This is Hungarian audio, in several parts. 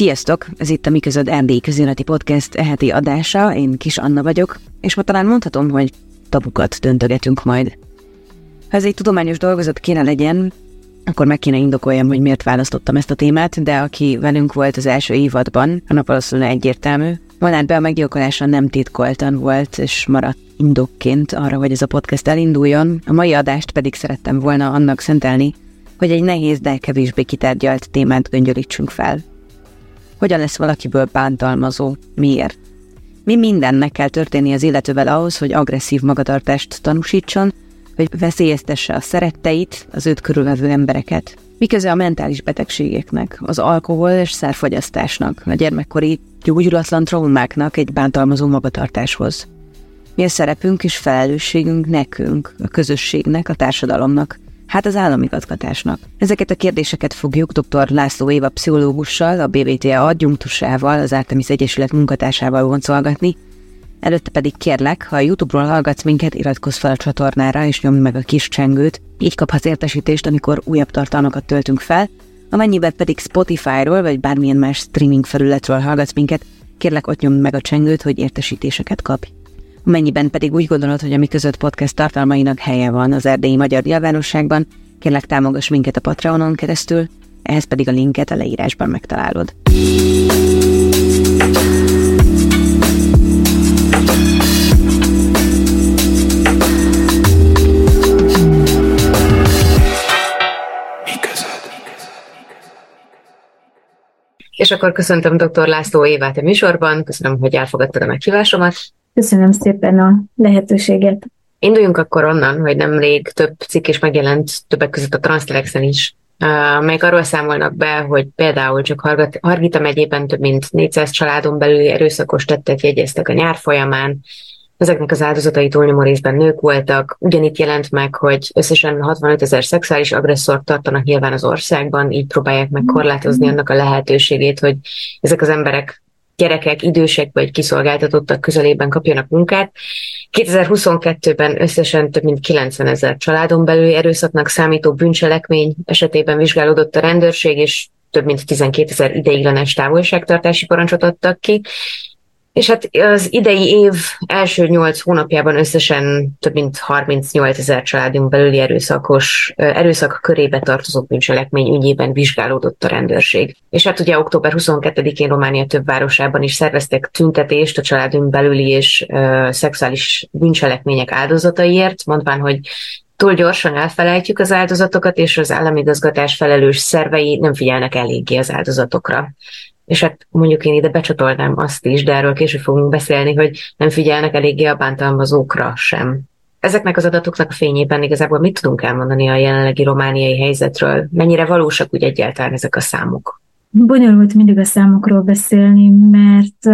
Sziasztok! Ez itt a Miközöd Erdély közéleti podcast eheti adása, én Kis Anna vagyok, és ma talán mondhatom, hogy tabukat döntögetünk majd. Ha ez egy tudományos dolgozat kéne legyen, akkor meg kéne indokoljam, hogy miért választottam ezt a témát, de aki velünk volt az első évadban, annak valószínűleg egyértelmű. Valát be a meggyilkolása nem titkoltan volt, és maradt indokként arra, hogy ez a podcast elinduljon. A mai adást pedig szerettem volna annak szentelni, hogy egy nehéz, de kevésbé kitárgyalt témát göngyölítsünk fel. Hogyan lesz valakiből bántalmazó? Miért? Mi mindennek kell történni az illetővel ahhoz, hogy agresszív magatartást tanúsítson, hogy veszélyeztesse a szeretteit, az őt körülvevő embereket. Miköze a mentális betegségeknek, az alkohol és szerfogyasztásnak, a gyermekkori gyógyulatlan traumáknak egy bántalmazó magatartáshoz. Mi a szerepünk és felelősségünk nekünk, a közösségnek, a társadalomnak, hát az államigazgatásnak. Ezeket a kérdéseket fogjuk dr. László Éva pszichológussal, a BBTA adjunktusával, az Artemis Egyesület munkatársával voncolgatni, Előtte pedig kérlek, ha a YouTube-ról hallgatsz minket, iratkozz fel a csatornára és nyomd meg a kis csengőt, így kaphatsz értesítést, amikor újabb tartalmakat töltünk fel, amennyiben pedig Spotify-ról vagy bármilyen más streaming felületről hallgatsz minket, kérlek ott nyomd meg a csengőt, hogy értesítéseket kapj. Amennyiben pedig úgy gondolod, hogy a mi között podcast tartalmainak helye van az erdélyi magyar nyilvánosságban, kérlek támogass minket a Patreonon keresztül, ehhez pedig a linket a leírásban megtalálod. És akkor köszöntöm dr. László Évát a műsorban, köszönöm, hogy elfogadtad a meghívásomat. Köszönöm szépen a lehetőséget. Induljunk akkor onnan, hogy nemrég több cikk is megjelent, többek között a Transztelexen is, melyek arról számolnak be, hogy például csak Hargita megyében több mint 400 családon belüli erőszakos tettet jegyeztek a nyár folyamán, Ezeknek az áldozatai túlnyomó részben nők voltak. Ugyanitt jelent meg, hogy összesen 65 ezer szexuális agresszort tartanak nyilván az országban, így próbálják meg korlátozni annak a lehetőségét, hogy ezek az emberek gyerekek, idősek vagy kiszolgáltatottak közelében kapjanak munkát. 2022-ben összesen több mint 90 ezer családon belüli erőszaknak számító bűncselekmény esetében vizsgálódott a rendőrség, és több mint 12 ezer ideiglenes távolságtartási parancsot adtak ki, és hát az idei év első nyolc hónapjában összesen több mint 38 ezer családunk belüli erőszakos, erőszak körébe tartozó bűncselekmény ügyében vizsgálódott a rendőrség. És hát ugye október 22-én Románia több városában is szerveztek tüntetést a családunk belüli és uh, szexuális bűncselekmények áldozataiért, mondván, hogy túl gyorsan elfelejtjük az áldozatokat, és az államigazgatás felelős szervei nem figyelnek eléggé az áldozatokra és hát mondjuk én ide becsatolnám azt is, de erről később fogunk beszélni, hogy nem figyelnek eléggé a bántalmazókra sem. Ezeknek az adatoknak a fényében igazából mit tudunk elmondani a jelenlegi romániai helyzetről? Mennyire valósak úgy egyáltalán ezek a számok? Bonyolult mindig a számokról beszélni, mert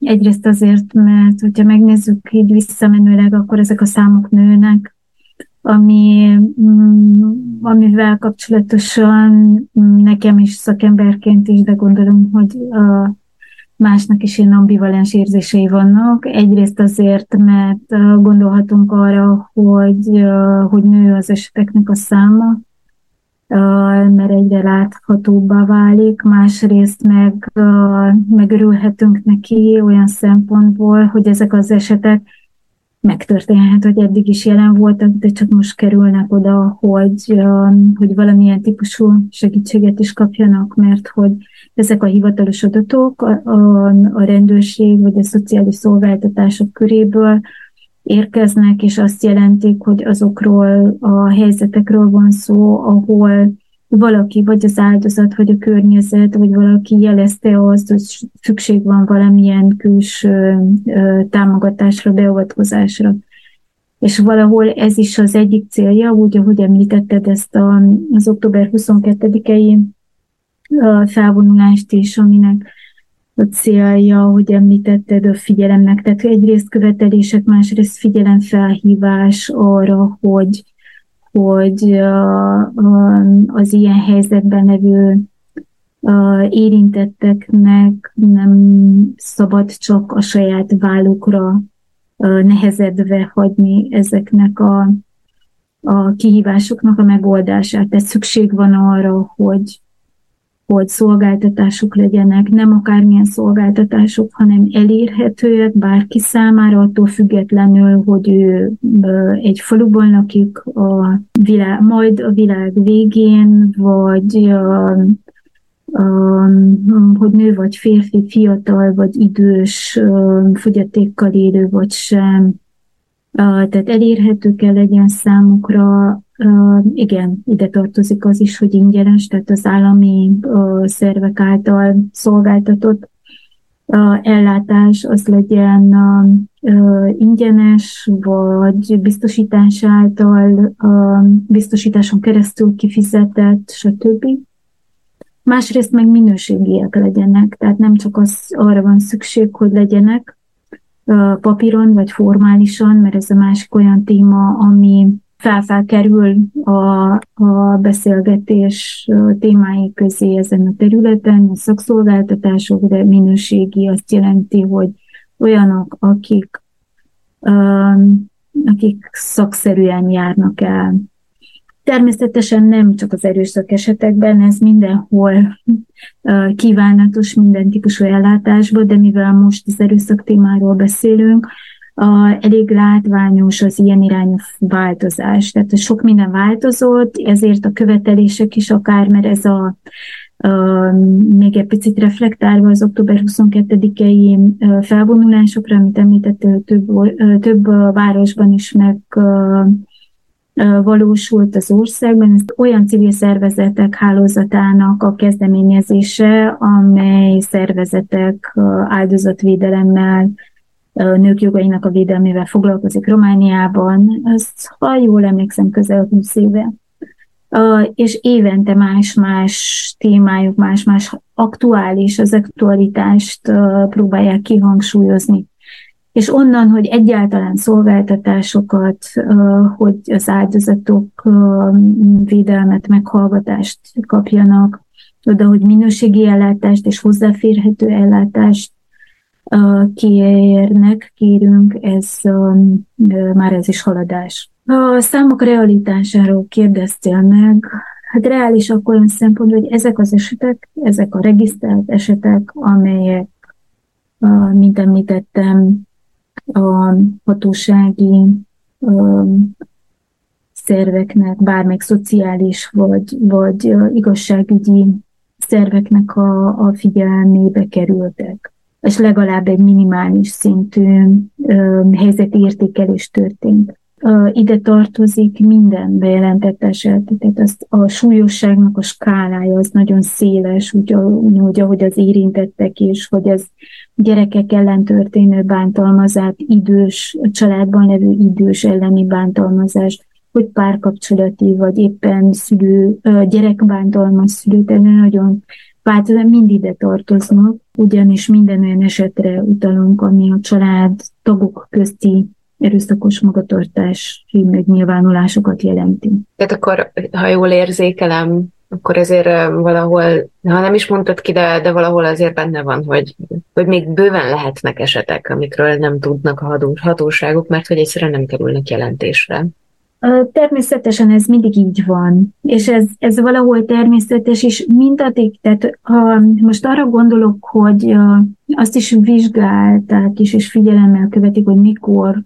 egyrészt azért, mert hogyha megnézzük így visszamenőleg, akkor ezek a számok nőnek, ami, mm, amivel kapcsolatosan mm, nekem is szakemberként is, de gondolom, hogy a másnak is ilyen ambivalens érzései vannak. Egyrészt azért, mert gondolhatunk arra, hogy, hogy nő az eseteknek a száma, mert egyre láthatóbbá válik, másrészt meg megörülhetünk neki olyan szempontból, hogy ezek az esetek megtörténhet, hogy eddig is jelen voltak, de csak most kerülnek oda, hogy, hogy valamilyen típusú segítséget is kapjanak, mert hogy ezek a hivatalos adatok a, a rendőrség vagy a szociális szolgáltatások köréből érkeznek, és azt jelentik, hogy azokról a helyzetekről van szó, ahol valaki, vagy az áldozat, vagy a környezet, vagy valaki jelezte azt, hogy szükség van valamilyen külső támogatásra, beavatkozásra. És valahol ez is az egyik célja, úgy, ahogy említetted ezt a, az október 22-i felvonulást is, aminek a célja, hogy említetted a figyelemnek, tehát egyrészt követelések, másrészt figyelemfelhívás arra, hogy hogy az ilyen helyzetben levő érintetteknek nem szabad csak a saját vállukra nehezedve hagyni ezeknek a, a kihívásoknak a megoldását. Tehát szükség van arra, hogy, hogy szolgáltatások legyenek, nem akármilyen szolgáltatások, hanem elérhetőek bárki számára, attól függetlenül, hogy ő egy faluban lakik, a világ, majd a világ végén, vagy hogy nő vagy férfi, fiatal vagy idős, fogyatékkal élő vagy sem. Tehát elérhető kell legyen számukra Igen, ide tartozik az is, hogy ingyenes, tehát az állami szervek által szolgáltatott ellátás az legyen ingyenes, vagy biztosítás által, biztosításon keresztül kifizetett, stb. Másrészt meg minőségiek legyenek, tehát nem csak az arra van szükség, hogy legyenek papíron vagy formálisan, mert ez a másik olyan téma, ami felfelkerül a, a beszélgetés témái közé ezen a területen, a szakszolgáltatások, de minőségi azt jelenti, hogy olyanok, akik, akik szakszerűen járnak el. Természetesen nem csak az erőszak esetekben, ez mindenhol kívánatos minden típusú ellátásban, de mivel most az erőszak témáról beszélünk, a, elég látványos az ilyen irányú változás. Tehát sok minden változott, ezért a követelések is akár, mert ez a, a még egy picit reflektálva az október 22-i felvonulásokra, amit említett több, több városban is meg valósult az országban. Ez olyan civil szervezetek hálózatának a kezdeményezése, amely szervezetek áldozatvédelemmel nők jogainak a védelmével foglalkozik Romániában, azt, ha jól emlékszem, közel 20 éve. És évente más-más témájuk, más-más aktuális, az aktualitást próbálják kihangsúlyozni. És onnan, hogy egyáltalán szolgáltatásokat, hogy az áldozatok védelmet, meghallgatást kapjanak, oda, hogy minőségi ellátást és hozzáférhető ellátást kérnek, kérünk, ez már ez is haladás. A számok realitásáról kérdeztél meg, hát reális akkor olyan szempont, hogy ezek az esetek, ezek a regisztrált esetek, amelyek, mint említettem, a hatósági szerveknek, bármelyik szociális vagy, vagy igazságügyi szerveknek a, a figyelmébe kerültek és legalább egy minimális szintű helyzeti értékelés történt. Ide tartozik minden bejelentett eset, tehát azt a súlyosságnak a skálája az nagyon széles, úgy ahogy az érintettek is, hogy az gyerekek ellen történő bántalmazás, idős, családban levő idős elleni bántalmazás, hogy párkapcsolati, vagy éppen szülő, gyerekbántalmaz szülő, tehát nagyon változó, mind ide tartoznak, ugyanis minden olyan esetre utalunk, ami a család tagok közti erőszakos magatartási megnyilvánulásokat jelenti. Tehát akkor, ha jól érzékelem, akkor ezért valahol, ha nem is mondtad ki, de, de valahol azért benne van, hogy, hogy még bőven lehetnek esetek, amikről nem tudnak a hatóságok, mert hogy egyszerűen nem kerülnek jelentésre. Természetesen ez mindig így van, és ez, ez valahol természetes is mindaddig, tehát ha most arra gondolok, hogy azt is vizsgálták is, és figyelemmel követik, hogy mikor,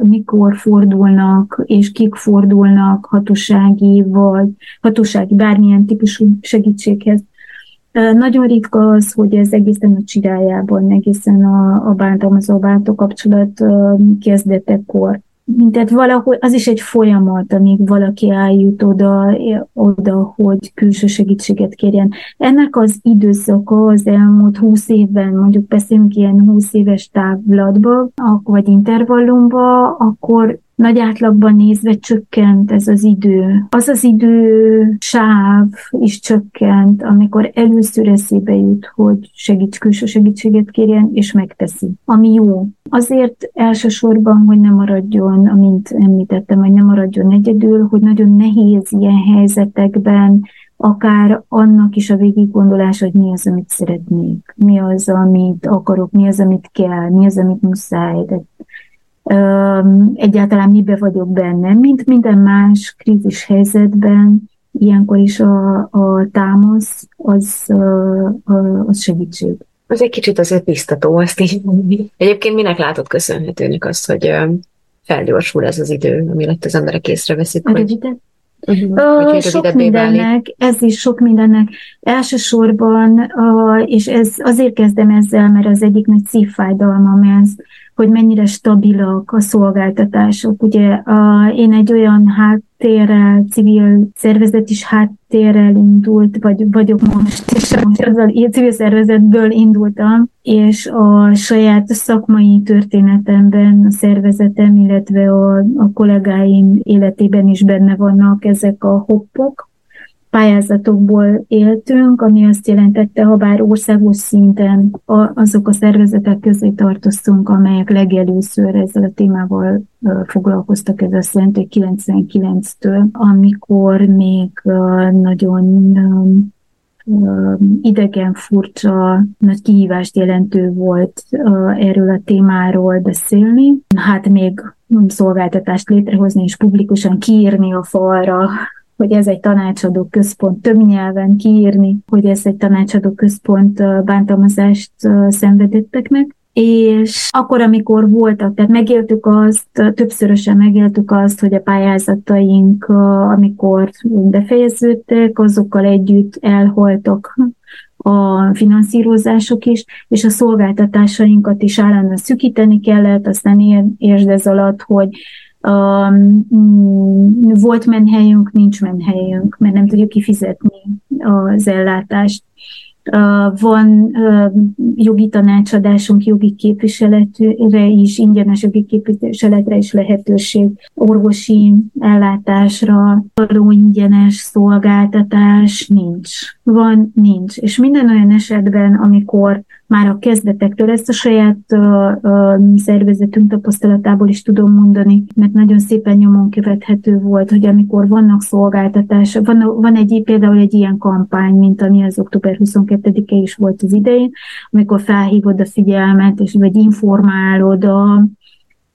mikor fordulnak, és kik fordulnak hatósági, vagy hatósági bármilyen típusú segítséghez. Nagyon ritka az, hogy ez egészen a csirájában, egészen a, a bántalmazó bántó kapcsolat kezdetekor tehát valahol az is egy folyamat, amíg valaki eljut oda, oda, hogy külső segítséget kérjen. Ennek az időszaka az elmúlt húsz évben, mondjuk beszélünk ilyen húsz éves távlatba, vagy intervallumba, akkor nagy átlagban nézve csökkent ez az idő. Az az idő sáv is csökkent, amikor először eszébe jut, hogy segíts, külső segítséget kérjen, és megteszi. Ami jó. Azért elsősorban, hogy nem maradjon, amint említettem, hogy nem maradjon egyedül, hogy nagyon nehéz ilyen helyzetekben akár annak is a végig gondolás, hogy mi az, amit szeretnék, mi az, amit akarok, mi az, amit kell, mi az, amit muszáj. De egyáltalán mibe vagyok benne, mint minden más krízis helyzetben, ilyenkor is a, a támasz az, az segítség. Az egy kicsit azért biztató, azt így. Egyébként minek látott köszönhetőnek azt, hogy felgyorsul ez az idő, ami lett az emberek észreveszik, hogy... Uh-huh. Uh, sok mindennek, válik. ez is sok mindennek. Elsősorban, uh, és ez azért kezdem ezzel, mert az egyik nagy szívfájdalmam ez, hogy mennyire stabilak a szolgáltatások. Ugye a, én egy olyan háttérrel, civil szervezet is háttérrel indult, vagy vagyok most, és most az a civil szervezetből indultam, és a saját szakmai történetemben, a szervezetem, illetve a, a kollégáim életében is benne vannak ezek a hoppok, pályázatokból éltünk, ami azt jelentette, ha bár országos szinten azok a szervezetek közé tartoztunk, amelyek legelőször ezzel a témával foglalkoztak, ez azt jelenti, hogy 99-től, amikor még nagyon idegen, furcsa, nagy kihívást jelentő volt erről a témáról beszélni. Hát még szolgáltatást létrehozni és publikusan kiírni a falra hogy ez egy tanácsadó központ, több nyelven kiírni, hogy ez egy tanácsadó központ bántalmazást szenvedetteknek, és akkor, amikor voltak, tehát megéltük azt, többszörösen megéltük azt, hogy a pályázataink, amikor befejeződtek, azokkal együtt elholtak a finanszírozások is, és a szolgáltatásainkat is állandóan szükíteni kellett, aztán értsd ez alatt, hogy volt menhelyünk, nincs menhelyünk, mert nem tudjuk kifizetni az ellátást. Van jogi tanácsadásunk, jogi képviseletre is, ingyenes jogi képviseletre is lehetőség, orvosi ellátásra, való ingyenes szolgáltatás nincs. Van, nincs. És minden olyan esetben, amikor már a kezdetektől. Ezt a saját uh, uh, szervezetünk tapasztalatából is tudom mondani, mert nagyon szépen nyomon követhető volt, hogy amikor vannak szolgáltatások, van, van egy például egy ilyen kampány, mint ami az október 22-e is volt az idején, amikor felhívod a figyelmet, és vagy informálod a,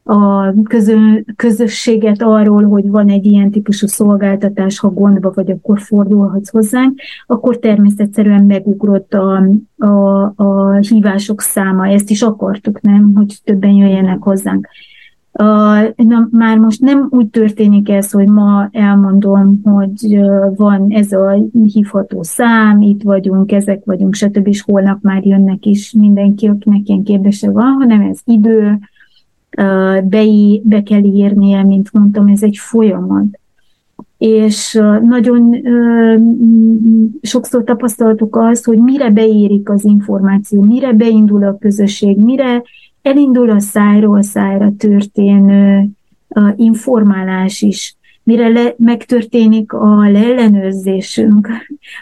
a közö, közösséget arról, hogy van egy ilyen típusú szolgáltatás, ha gondba vagy, akkor fordulhatsz hozzánk, akkor természetesen megugrott a, a, a hívások száma. Ezt is akartuk, nem, hogy többen jöjjenek hozzánk. Uh, na, már most nem úgy történik ez, hogy ma elmondom, hogy van ez a hívható szám, itt vagyunk, ezek vagyunk, stb. és holnap már jönnek is mindenki, akinek ilyen kérdése van, hanem ez idő, be, be kell írnia, mint mondtam, ez egy folyamat. És nagyon sokszor tapasztaltuk azt, hogy mire beérik az információ, mire beindul a közösség, mire elindul a szájról szájra történő informálás is, mire le, megtörténik a leellenőrzésünk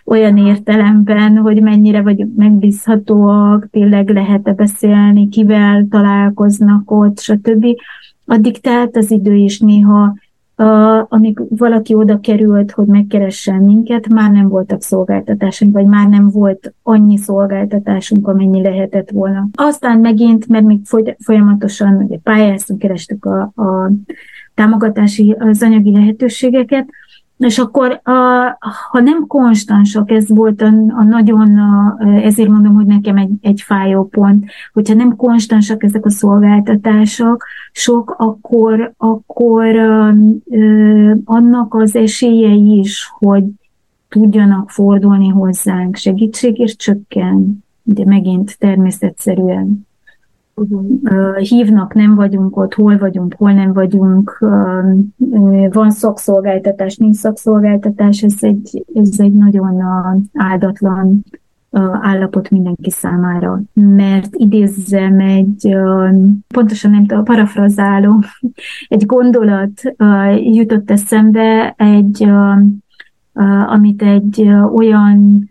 olyan értelemben, hogy mennyire vagyunk megbízhatóak, tényleg lehet-e beszélni, kivel találkoznak ott, stb. Addig telt az idő is néha, Uh, amíg valaki oda került, hogy megkeressen minket, már nem voltak szolgáltatásunk, vagy már nem volt annyi szolgáltatásunk, amennyi lehetett volna. Aztán megint, mert még folyamatosan ugye pályáztunk, kerestük a, a támogatási, az anyagi lehetőségeket, és akkor, a, ha nem konstansak, ez volt a, a nagyon, a, ezért mondom, hogy nekem egy, egy fájó pont, hogyha nem konstansak ezek a szolgáltatások, sok, akkor, akkor ö, ö, annak az esélye is, hogy tudjanak fordulni hozzánk segítségért csökken, de megint természetszerűen. Hívnak, nem vagyunk ott, hol vagyunk, hol nem vagyunk, van szakszolgáltatás, nincs szakszolgáltatás, ez egy, ez egy nagyon áldatlan állapot mindenki számára. Mert idézzem egy, pontosan nem parafrazálom, egy gondolat jutott eszembe, egy amit egy olyan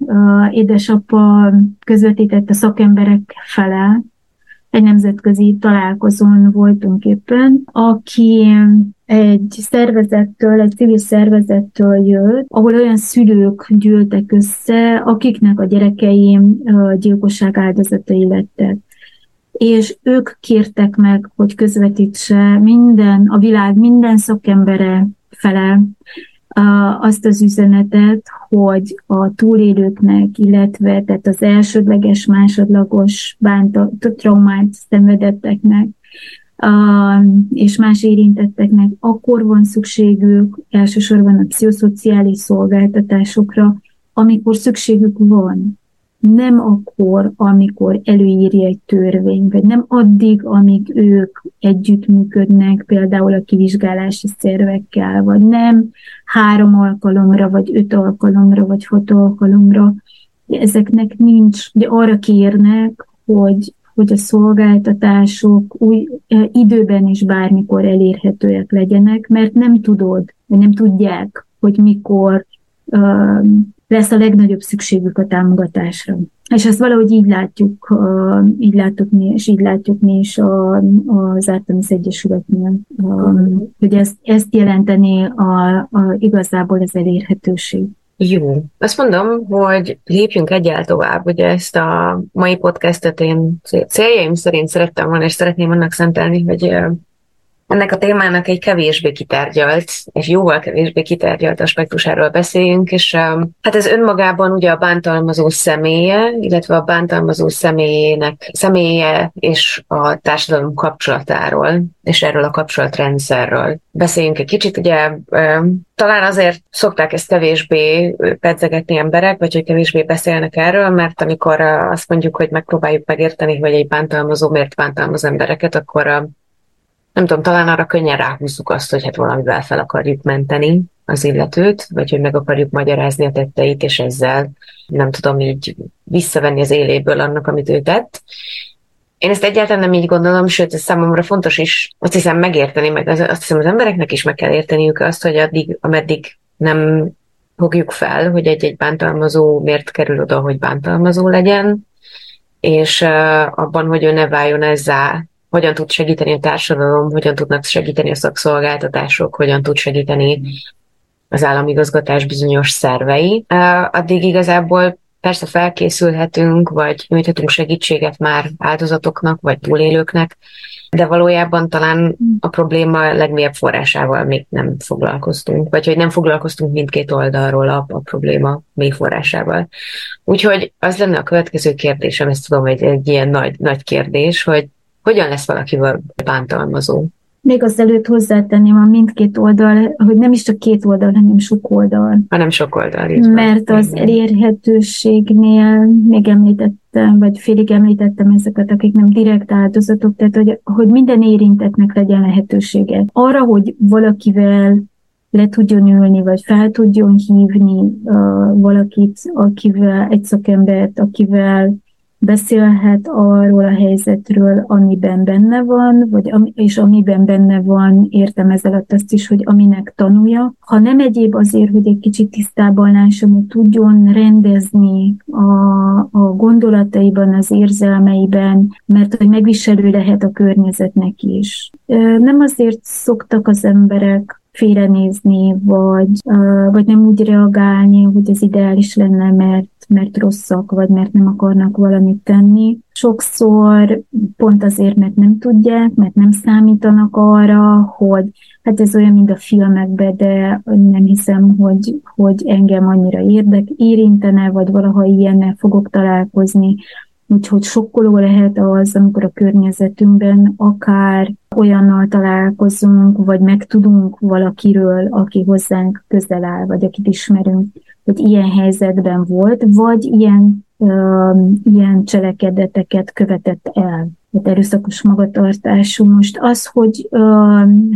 édesapa közvetített a szakemberek fele, egy nemzetközi találkozón voltunk éppen, aki egy szervezettől, egy civil szervezettől jött, ahol olyan szülők gyűltek össze, akiknek a gyerekei gyilkosság áldozatai lettek. És ők kértek meg, hogy közvetítse minden, a világ minden szakembere fele azt az üzenetet, hogy a túlélőknek, illetve tehát az elsődleges, másodlagos bánta, traumát szenvedetteknek és más érintetteknek akkor van szükségük elsősorban a pszichoszociális szolgáltatásokra, amikor szükségük van nem akkor, amikor előírja egy törvény, vagy nem addig, amíg ők együttműködnek, például a kivizsgálási szervekkel, vagy nem három alkalomra, vagy öt alkalomra, vagy hat alkalomra. Ezeknek nincs, de arra kérnek, hogy, hogy a szolgáltatások új eh, időben is bármikor elérhetőek legyenek, mert nem tudod, vagy nem tudják, hogy mikor lesz a legnagyobb szükségük a támogatásra. És ezt valahogy így látjuk, így látjuk mi, és így látjuk mi is az Artemis Egyesületnél, hogy ezt, ezt jelenteni a, a, igazából az elérhetőség. Jó. Azt mondom, hogy lépjünk egyel tovább. Ugye ezt a mai podcastet én céljaim szerint szerettem volna, és szeretném annak szentelni, hogy ennek a témának egy kevésbé kitárgyalt, és jóval kevésbé kitárgyalt aspektusáról beszéljünk, és hát ez önmagában ugye a bántalmazó személye, illetve a bántalmazó személyének, személye és a társadalom kapcsolatáról, és erről a kapcsolatrendszerről. Beszéljünk egy kicsit, ugye talán azért szokták ezt kevésbé pedzegetni emberek, vagy hogy kevésbé beszélnek erről, mert amikor azt mondjuk, hogy megpróbáljuk megérteni, hogy egy bántalmazó miért bántalmaz embereket, akkor nem tudom, talán arra könnyen ráhúzzuk azt, hogy hát valamivel fel akarjuk menteni az illetőt, vagy hogy meg akarjuk magyarázni a tetteit, és ezzel nem tudom így visszavenni az éléből annak, amit ő tett. Én ezt egyáltalán nem így gondolom, sőt, ez számomra fontos is, azt hiszem megérteni, meg az, azt hiszem az embereknek is meg kell érteniük azt, hogy addig, ameddig nem fogjuk fel, hogy egy-egy bántalmazó miért kerül oda, hogy bántalmazó legyen, és abban, hogy ő ne váljon ezzel hogyan tud segíteni a társadalom, hogyan tudnak segíteni a szakszolgáltatások, hogyan tud segíteni az államigazgatás bizonyos szervei. Addig igazából persze felkészülhetünk, vagy nyújthatunk segítséget már áldozatoknak, vagy túlélőknek, de valójában talán a probléma legmélyebb forrásával még nem foglalkoztunk, vagy hogy nem foglalkoztunk mindkét oldalról a, a probléma mély forrásával. Úgyhogy az lenne a következő kérdésem, ezt tudom, hogy egy ilyen nagy, nagy kérdés, hogy hogyan lesz valakivel bántalmazó? Még az előtt hozzátenném a mindkét oldal, hogy nem is csak két oldal, hanem sok oldal. Hanem sok oldal. Így Mert az elérhetőségnél még említettem, vagy félig említettem ezeket, akik nem direkt áldozatok, tehát hogy, hogy minden érintetnek legyen lehetősége. Arra, hogy valakivel le tudjon ülni, vagy fel tudjon hívni uh, valakit, akivel, egy szakembert, akivel beszélhet arról a helyzetről, amiben benne van, vagy am, és amiben benne van, értem ez alatt azt is, hogy aminek tanulja. Ha nem egyéb azért, hogy egy kicsit tisztában lássam, hogy tudjon rendezni a, a gondolataiban, az érzelmeiben, mert hogy megviselő lehet a környezetnek is. Nem azért szoktak az emberek félrenézni, vagy, vagy nem úgy reagálni, hogy ez ideális lenne, mert mert rosszak, vagy mert nem akarnak valamit tenni. Sokszor pont azért, mert nem tudják, mert nem számítanak arra, hogy hát ez olyan, mint a filmekben, de nem hiszem, hogy, hogy engem annyira érdek, érintene, vagy valaha ilyennel fogok találkozni. Úgyhogy sokkoló lehet az, amikor a környezetünkben akár olyannal találkozunk, vagy megtudunk valakiről, aki hozzánk közel áll, vagy akit ismerünk, hogy ilyen helyzetben volt, vagy ilyen, uh, ilyen cselekedeteket követett el. Tehát erőszakos magatartású. Most az, hogy,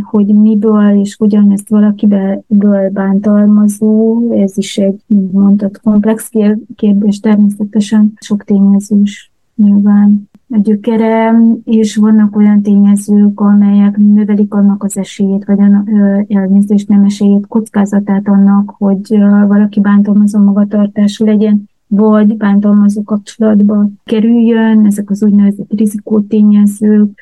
hogy miből és hogyan ezt valakiből bántalmazó, ez is egy, mondtad, komplex kérdés, természetesen sok tényezős nyilván a gyökere, és vannak olyan tényezők, amelyek növelik annak az esélyét, vagy elnézést nem esélyét, kockázatát annak, hogy valaki bántalmazó magatartású legyen, vagy bántalmazó kapcsolatba kerüljön, ezek az úgynevezett rizikótényezők,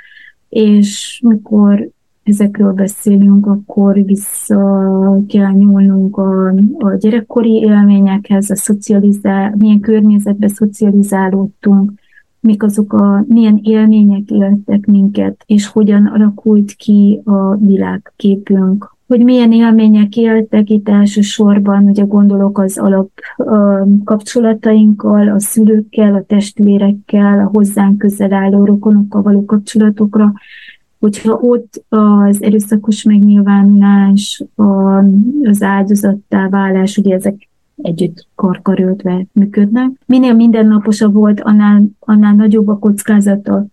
és mikor ezekről beszélünk, akkor vissza kell nyúlnunk a, a gyerekkori élményekhez, a szocializál, milyen környezetbe szocializálódtunk, mik azok a, milyen élmények éltek minket, és hogyan alakult ki a világképünk hogy milyen élmények éltek itt elsősorban, ugye gondolok az alap kapcsolatainkkal, a szülőkkel, a testvérekkel, a hozzánk közel álló rokonokkal való kapcsolatokra, hogyha ott az erőszakos megnyilvánulás, az áldozattá válás, ugye ezek együtt karkaröltve működnek. Minél mindennaposabb volt, annál, annál nagyobb a kockázata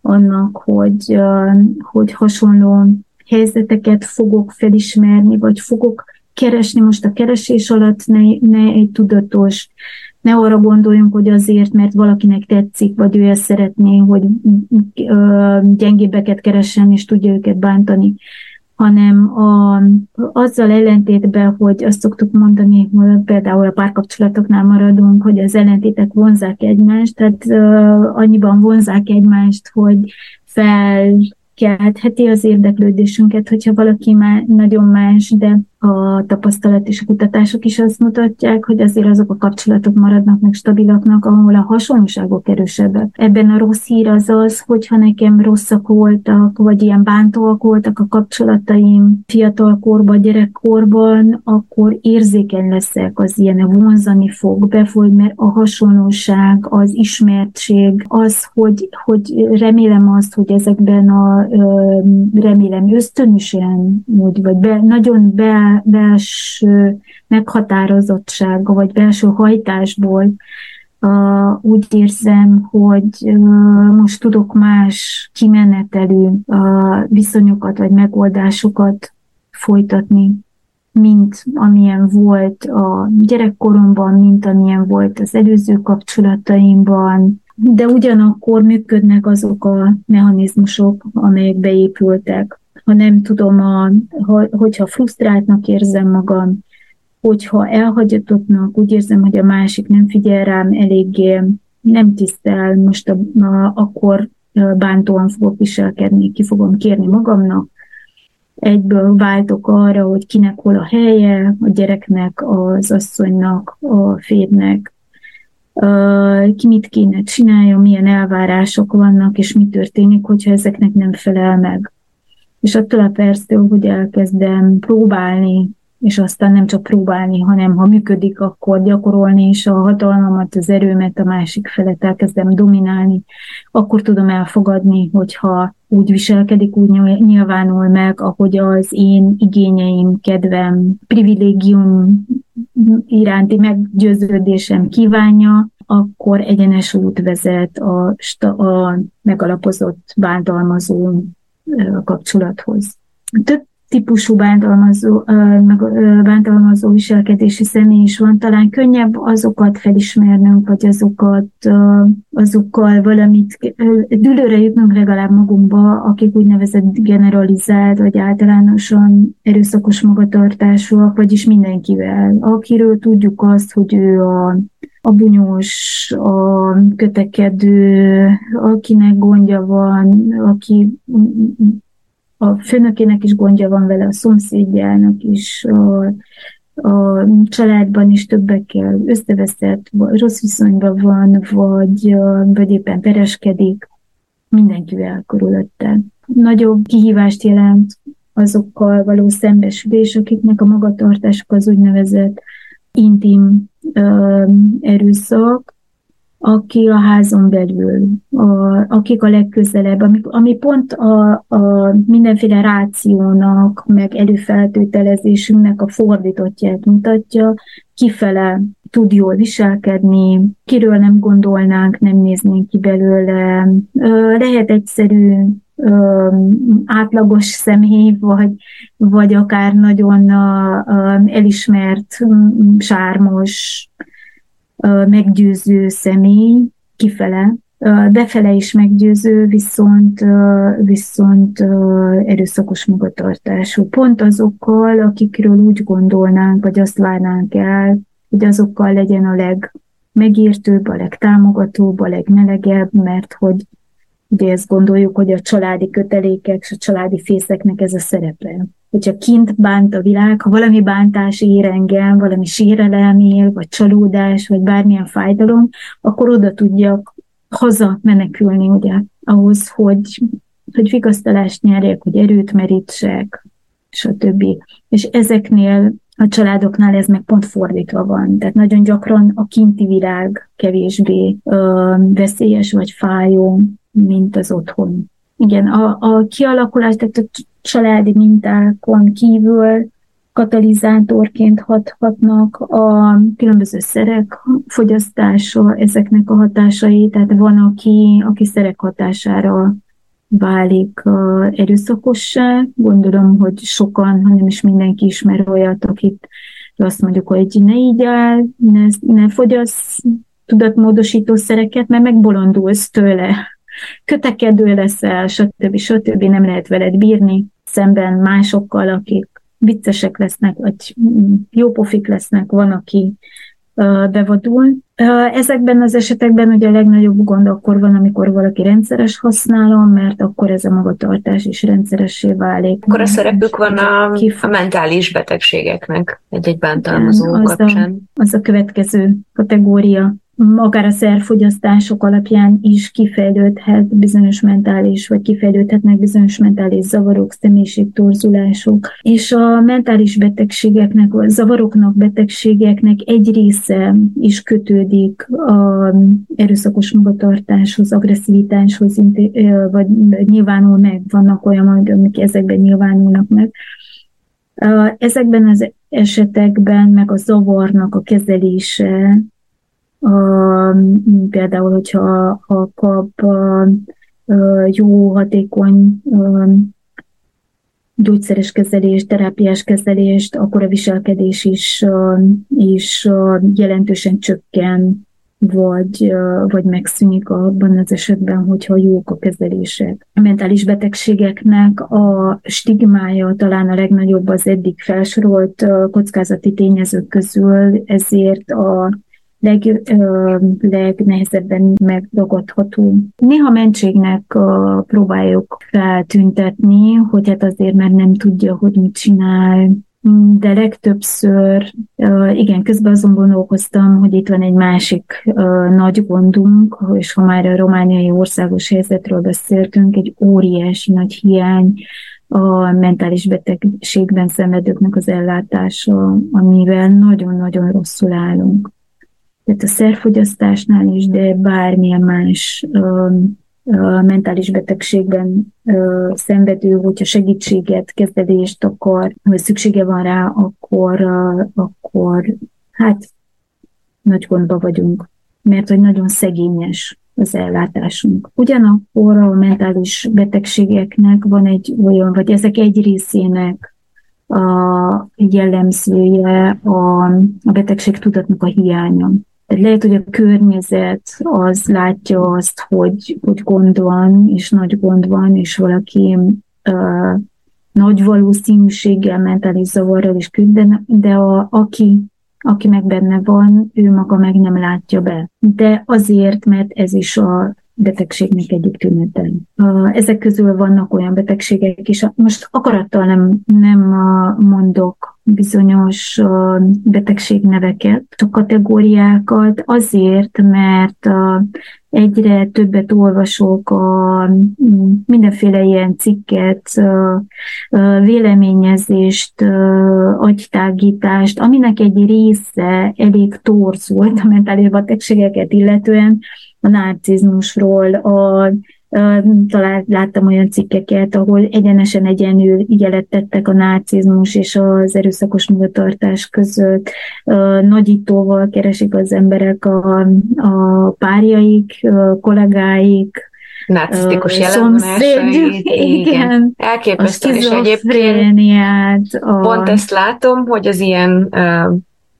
annak, hogy, hogy hasonló helyzeteket fogok felismerni, vagy fogok keresni most a keresés alatt, ne, ne egy tudatos, ne arra gondoljunk, hogy azért, mert valakinek tetszik, vagy ő ezt szeretné, hogy ö, gyengébbeket keressen, és tudja őket bántani, hanem a, azzal ellentétben, hogy azt szoktuk mondani, hogy például a párkapcsolatoknál maradunk, hogy az ellentétek vonzák egymást, tehát uh, annyiban vonzák egymást, hogy fel keltheti az érdeklődésünket, hogyha valaki már nagyon más, de a tapasztalat és a kutatások is azt mutatják, hogy azért azok a kapcsolatok maradnak meg stabilaknak, ahol a hasonlóságok erősebbek. Ebben a rossz hír az az, hogyha nekem rosszak voltak, vagy ilyen bántóak voltak a kapcsolataim fiatalkorban, gyerekkorban, akkor érzékeny leszek, az ilyen vonzani fog, befoly, mert a hasonlóság, az ismertség, az, hogy, hogy remélem azt, hogy ezekben a remélem ösztönösen, vagy, vagy be, nagyon be belső meghatározottsága, vagy belső hajtásból Uh, úgy érzem, hogy uh, most tudok más kimenetelű uh, viszonyokat vagy megoldásokat folytatni, mint amilyen volt a gyerekkoromban, mint amilyen volt az előző kapcsolataimban, de ugyanakkor működnek azok a mechanizmusok, amelyek beépültek ha nem tudom, a, ha, hogyha frusztráltnak érzem magam, hogyha elhagyatottnak, úgy érzem, hogy a másik nem figyel rám eléggé, nem tisztel, most a, a, akkor bántóan fogok viselkedni, ki fogom kérni magamnak, egyből váltok arra, hogy kinek hol a helye, a gyereknek, az asszonynak, a férnek, ki mit kéne csinálja, milyen elvárások vannak, és mi történik, hogyha ezeknek nem felel meg és attól a perctől, hogy elkezdem próbálni, és aztán nem csak próbálni, hanem ha működik, akkor gyakorolni, és a hatalmamat, az erőmet a másik felet elkezdem dominálni, akkor tudom elfogadni, hogyha úgy viselkedik, úgy nyilvánul meg, ahogy az én igényeim, kedvem, privilégium iránti meggyőződésem kívánja, akkor egyenes út vezet a, a megalapozott bántalmazó kapcsolathoz. Több típusú bántalmazó, bántalmazó viselkedési személy is van, talán könnyebb azokat felismernünk, vagy azokat, azokkal valamit, dülőre jutnunk legalább magunkba, akik úgynevezett generalizált, vagy általánosan erőszakos magatartásúak, vagyis mindenkivel, akiről tudjuk azt, hogy ő a a bunyós, a kötekedő, akinek gondja van, aki a főnökének is gondja van vele, a szomszédjának is, a, a családban is többekkel összeveszett, rossz viszonyban van, vagy, vagy éppen pereskedik, mindenkivel körülötte. Nagyobb kihívást jelent azokkal való szembesülés, akiknek a magatartásuk az úgynevezett intim erőszak, aki a házon belül, a, akik a legközelebb, ami, ami pont a, a mindenféle rációnak, meg előfeltételezésünknek a fordítottját mutatja, kifele tud jól viselkedni, kiről nem gondolnánk, nem néznénk ki belőle. Lehet egyszerű átlagos személy, vagy, vagy akár nagyon elismert, sármos, meggyőző személy kifele, befele is meggyőző, viszont, viszont erőszakos magatartású. Pont azokkal, akikről úgy gondolnánk, vagy azt várnánk el, hogy azokkal legyen a legmegértőbb, a legtámogatóbb, a legmelegebb, mert hogy Ugye ezt gondoljuk, hogy a családi kötelékek és a családi fészeknek ez a szerepe. Hogyha kint bánt a világ, ha valami bántás ér engem, valami sérelem él, vagy csalódás, vagy bármilyen fájdalom, akkor oda tudjak haza menekülni, ugye, ahhoz, hogy, hogy vigasztalást nyerjek, hogy erőt merítsek, stb. És ezeknél a családoknál ez meg pont fordítva van. Tehát nagyon gyakran a kinti világ kevésbé ö, veszélyes vagy fájó, mint az otthon. Igen, a, a kialakulás, tehát a családi mintákon kívül katalizátorként hathatnak a különböző szerek fogyasztása, ezeknek a hatásai, tehát van, aki, aki szerek hatására válik erőszakossá. Gondolom, hogy sokan, hanem is mindenki ismer olyat, akit azt mondjuk, hogy ne így áll, ne, ne fogyasz tudatmódosító szereket, mert megbolondulsz tőle. Kötekedő leszel, stb. stb. nem lehet veled bírni, szemben másokkal, akik viccesek lesznek, vagy jópofik lesznek, van, aki bevadul. Ezekben az esetekben ugye a legnagyobb gond akkor van, amikor valaki rendszeres használom, mert akkor ez a magatartás is rendszeressé válik. Akkor a szerepük van a, a mentális betegségeknek egy-egy bántalmazó az kapcsán. A, az a következő kategória akár a szerfogyasztások alapján is kifejlődhet bizonyos mentális, vagy kifejlődhetnek bizonyos mentális zavarok, személyiségtorzulások. És a mentális betegségeknek, a zavaroknak, betegségeknek egy része is kötődik a erőszakos magatartáshoz, agresszivitáshoz, vagy nyilvánul meg, vannak olyan, amik ezekben nyilvánulnak meg. Ezekben az esetekben meg a zavarnak a kezelése például, hogyha ha kap jó, hatékony gyógyszeres kezelést, terápiás kezelést, akkor a viselkedés is, is jelentősen csökken, vagy, vagy megszűnik abban az esetben, hogyha jók a kezelések. A mentális betegségeknek a stigmája talán a legnagyobb az eddig felsorolt kockázati tényezők közül, ezért a leg, ö, legnehezebben megdagadható. Néha mentségnek ö, próbáljuk feltüntetni, hogy hát azért már nem tudja, hogy mit csinál, de legtöbbször, igen, közben azon gondolkoztam, hogy itt van egy másik nagy gondunk, és ha már a romániai országos helyzetről beszéltünk, egy óriási nagy hiány a mentális betegségben szenvedőknek az ellátása, amivel nagyon-nagyon rosszul állunk tehát a szerfogyasztásnál is, de bármilyen más ö, ö, mentális betegségben ö, szenvedő, hogyha segítséget, kezelést akar, vagy szüksége van rá, akkor, ö, akkor hát nagy gondba vagyunk, mert hogy nagyon szegényes az ellátásunk. Ugyanakkor a mentális betegségeknek van egy olyan, vagy ezek egy részének a jellemzője a, a betegség tudatnak a hiánya. Lehet, hogy a környezet az látja azt, hogy, hogy gond van, és nagy gond van, és valaki uh, nagy valószínűséggel mentális zavarral is küzd, de, de a, aki, aki meg benne van, ő maga meg nem látja be. De azért, mert ez is a betegségnek egyik tünete. Ezek közül vannak olyan betegségek is, most akarattal nem, nem mondok bizonyos betegségneveket, a kategóriákat, azért, mert egyre többet olvasok a mindenféle ilyen cikket, véleményezést, agytágítást, aminek egy része elég torzult a mentális betegségeket illetően, a narcizmusról, a talán láttam olyan cikkeket, ahol egyenesen jelet tettek a nácizmus és az erőszakos magatartás között. Nagyítóval keresik az emberek a, a párjaik, a kollégáik, narcisztikus jellemvonásait. Igen. Elképesztő, és egyébként a... pont ezt látom, hogy az ilyen uh,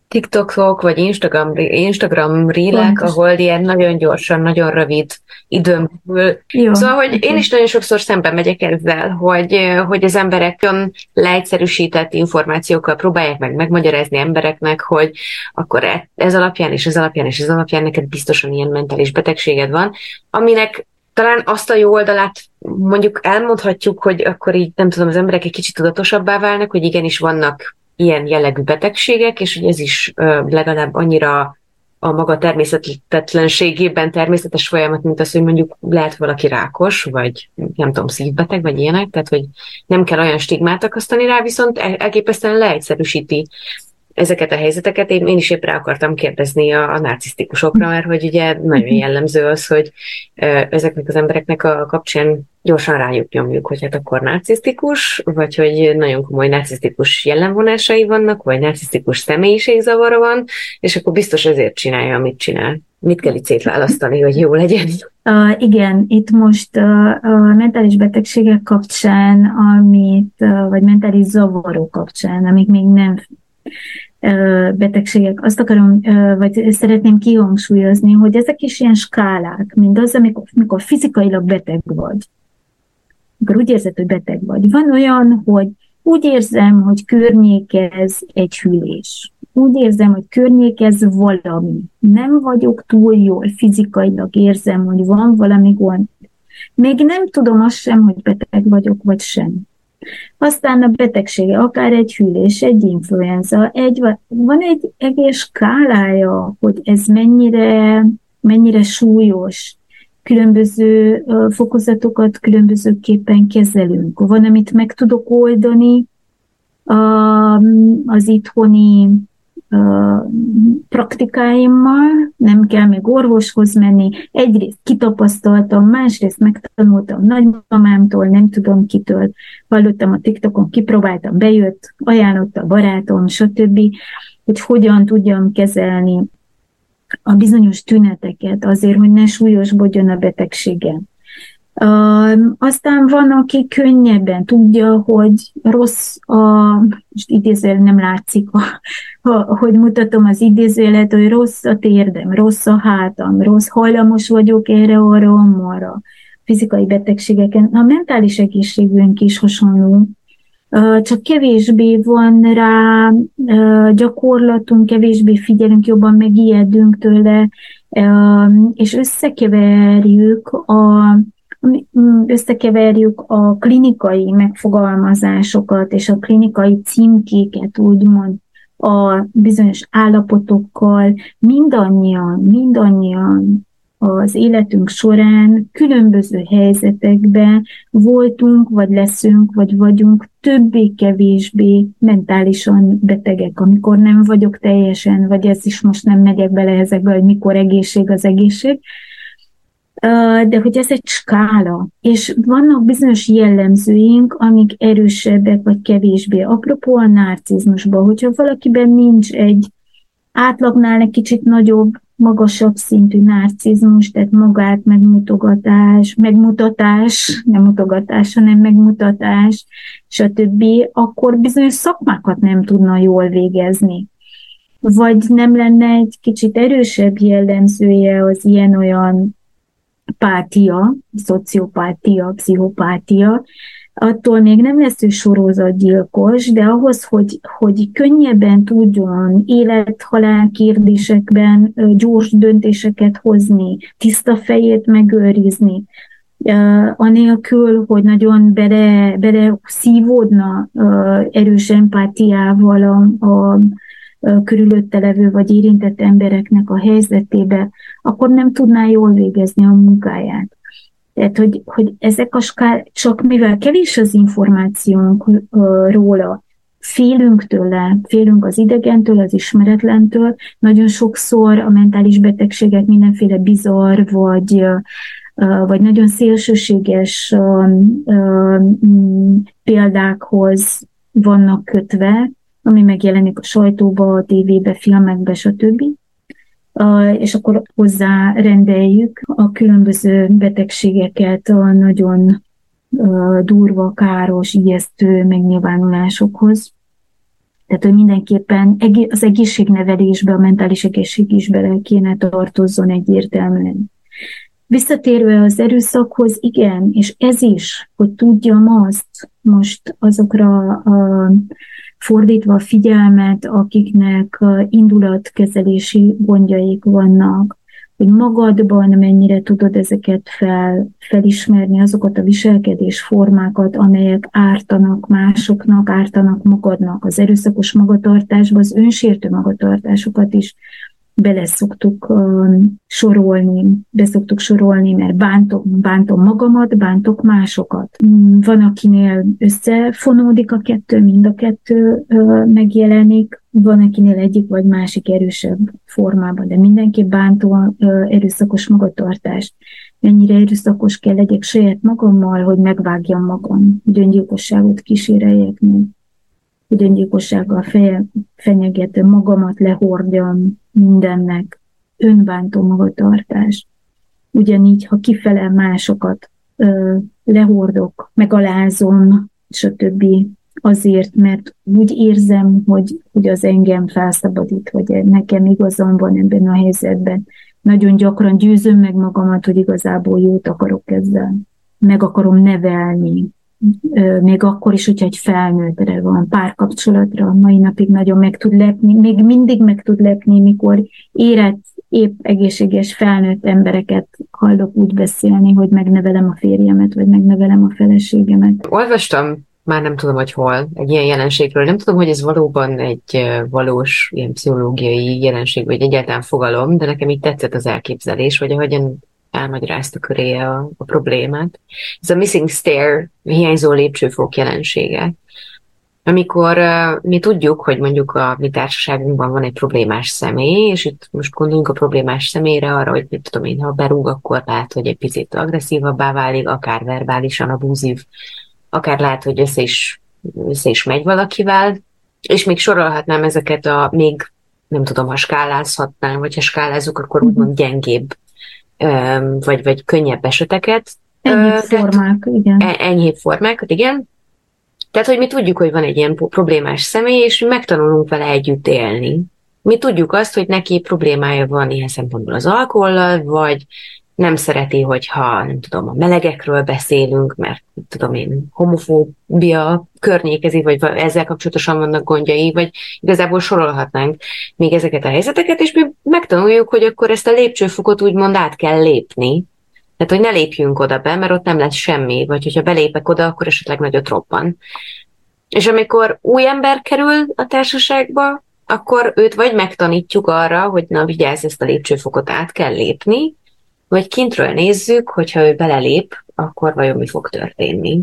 TikTokok, vagy Instagram, Instagram rílek, ahol ilyen nagyon gyorsan, nagyon rövid időn belül. Szóval, hogy én is nagyon sokszor szemben megyek ezzel, hogy, hogy az emberek leegyszerűsített információkkal próbálják meg megmagyarázni embereknek, hogy akkor e, ez alapján, és ez alapján, és ez alapján neked biztosan ilyen mentális betegséged van, aminek talán azt a jó oldalát mondjuk elmondhatjuk, hogy akkor így nem tudom, az emberek egy kicsit tudatosabbá válnak, hogy igenis vannak ilyen jellegű betegségek, és hogy ez is legalább annyira a maga természetetlenségében természetes folyamat, mint az, hogy mondjuk lehet valaki rákos, vagy nem tudom, szívbeteg, vagy ilyenek, tehát hogy nem kell olyan stigmát akasztani rá, viszont elképesztően leegyszerűsíti ezeket a helyzeteket. Én, én is épp rá akartam kérdezni a, a narcisztikusokra, mert hogy ugye nagyon jellemző az, hogy ezeknek az embereknek a kapcsán gyorsan rájuk nyomjuk, hogy hát akkor narcisztikus, vagy hogy nagyon komoly narcisztikus jellemvonásai vannak, vagy narcisztikus személyiségzavara van, és akkor biztos ezért csinálja, amit csinál. Mit kell itt szétválasztani, hogy jó legyen? Uh, igen, itt most uh, a mentális betegségek kapcsán, amit, uh, vagy mentális zavarok kapcsán, amik még nem betegségek. Azt akarom, vagy szeretném kihangsúlyozni, hogy ezek is ilyen skálák, mint az, amikor, amikor fizikailag beteg vagy. Amikor úgy érzed, hogy beteg vagy. Van olyan, hogy úgy érzem, hogy környékez egy hűlés. Úgy érzem, hogy környékez valami. Nem vagyok túl jól, fizikailag érzem, hogy van valami gond. Még nem tudom azt sem, hogy beteg vagyok, vagy sem. Aztán a betegsége, akár egy hűlés, egy influenza, egy, van egy egész skálája, hogy ez mennyire, mennyire súlyos, különböző fokozatokat különbözőképpen kezelünk. Van, amit meg tudok oldani az itthoni praktikáimmal, nem kell még orvoshoz menni. Egyrészt kitapasztaltam, másrészt megtanultam nagymamámtól, nem tudom kitől, hallottam a TikTokon, kipróbáltam, bejött, ajánlotta a barátom, stb., hogy hogyan tudjam kezelni a bizonyos tüneteket azért, hogy ne súlyosbodjon a betegségem. Aztán van, aki könnyebben tudja, hogy rossz a, most idézőjel nem látszik, a, a, hogy mutatom az idézőjelet, hogy rossz a térdem, rossz a hátam, rossz hajlamos vagyok erre, arra, arra, fizikai betegségeken. A mentális egészségünk is hasonló, csak kevésbé van rá gyakorlatunk, kevésbé figyelünk, jobban megijedünk tőle, és összekeverjük a összekeverjük a klinikai megfogalmazásokat és a klinikai címkéket, úgymond a bizonyos állapotokkal, mindannyian, mindannyian az életünk során különböző helyzetekben voltunk, vagy leszünk, vagy vagyunk többé-kevésbé mentálisan betegek, amikor nem vagyok teljesen, vagy ez is most nem megyek bele ezekbe, hogy mikor egészség az egészség, de hogy ez egy skála, és vannak bizonyos jellemzőink, amik erősebbek vagy kevésbé. Apropó a narcizmusban, hogyha valakiben nincs egy átlagnál egy kicsit nagyobb, magasabb szintű narcizmus, tehát magát megmutogatás, megmutatás, nem mutogatás, hanem megmutatás, stb., akkor bizonyos szakmákat nem tudna jól végezni. Vagy nem lenne egy kicsit erősebb jellemzője az ilyen-olyan pátia, szociopátia, pszichopátia, attól még nem lesz ő sorozatgyilkos, de ahhoz, hogy, hogy könnyebben tudjon élet-halál kérdésekben gyors döntéseket hozni, tiszta fejét megőrizni, anélkül, hogy nagyon bele, bele szívódna erős empátiával a, a körülötte levő vagy érintett embereknek a helyzetébe, akkor nem tudná jól végezni a munkáját. Tehát, hogy, hogy ezek a skál, csak mivel kevés az információnk róla, félünk tőle, félünk az idegentől, az ismeretlentől, nagyon sokszor a mentális betegségek mindenféle bizarr, vagy, vagy nagyon szélsőséges példákhoz vannak kötve, ami megjelenik a sajtóba, a tévébe, filmekbe, stb. És akkor hozzá rendeljük a különböző betegségeket a nagyon durva, káros, ijesztő megnyilvánulásokhoz. Tehát, hogy mindenképpen az egészségnevelésbe, a mentális egészség is bele kéne tartozzon egyértelműen. Visszatérve az erőszakhoz, igen, és ez is, hogy tudjam azt most azokra a fordítva a figyelmet, akiknek indulatkezelési gondjaik vannak, hogy magadban mennyire tudod ezeket fel, felismerni, azokat a viselkedés formákat, amelyek ártanak másoknak, ártanak magadnak, az erőszakos magatartásban, az önsértő magatartásokat is beleszoktuk uh, sorolni, beszoktuk sorolni, mert bántok, bántom magamat, bántok másokat. Mm, van, akinél összefonódik a kettő, mind a kettő megjelenik, van, akinél egyik vagy másik erősebb formában, de mindenki bántó erőszakos magatartás. Mennyire erőszakos kell legyek saját magammal, hogy megvágjam magam, hogy öngyilkosságot kíséreljek hogy öngyilkossággal feje, fenyegető magamat lehordjam mindennek, önbántó magatartás. Ugyanígy, ha kifele másokat ö, lehordok, megalázom, stb. azért, mert úgy érzem, hogy, hogy az engem felszabadít, hogy nekem igazam van ebben a helyzetben. Nagyon gyakran győzöm meg magamat, hogy igazából jót akarok ezzel. Meg akarom nevelni, még akkor is, hogyha egy felnőttre van, párkapcsolatra, mai napig nagyon meg tud lepni, még mindig meg tud lepni, mikor érett, épp egészséges felnőtt embereket hallok úgy beszélni, hogy megnevelem a férjemet, vagy megnevelem a feleségemet. Olvastam már nem tudom, hogy hol, egy ilyen jelenségről. Nem tudom, hogy ez valóban egy valós ilyen pszichológiai jelenség, vagy egyáltalán fogalom, de nekem így tetszett az elképzelés, vagy ahogyan elmagyarázta köré a, a problémát. Ez a missing stair, hiányzó lépcsőfok jelensége. Amikor uh, mi tudjuk, hogy mondjuk a mi társaságunkban van egy problémás személy, és itt most gondolunk a problémás személyre arra, hogy mit tudom én, ha berúg, akkor lehet, hogy egy picit agresszívabbá válik, akár verbálisan abúzív, akár lehet, hogy össze is, össze is megy valakivel, és még sorolhatnám ezeket a még nem tudom, ha skálázhatnám, vagy ha skálázunk, akkor úgymond gyengébb vagy, vagy könnyebb eseteket. Enyhébb formák, igen. E, enyhébb formákat, igen. Tehát, hogy mi tudjuk, hogy van egy ilyen problémás személy, és mi megtanulunk vele együtt élni. Mi tudjuk azt, hogy neki problémája van ilyen szempontból az alkohollal, vagy nem szereti, hogyha nem tudom, a melegekről beszélünk, mert tudom én, homofóbia környékezi, vagy ezzel kapcsolatosan vannak gondjai, vagy igazából sorolhatnánk még ezeket a helyzeteket, és mi megtanuljuk, hogy akkor ezt a lépcsőfokot úgymond át kell lépni, tehát, hogy ne lépjünk oda be, mert ott nem lesz semmi, vagy hogyha belépek oda, akkor esetleg nagyot robban. És amikor új ember kerül a társaságba, akkor őt vagy megtanítjuk arra, hogy na vigyázz, ezt a lépcsőfokot át kell lépni, vagy kintről nézzük, hogyha ő belelép, akkor vajon mi fog történni.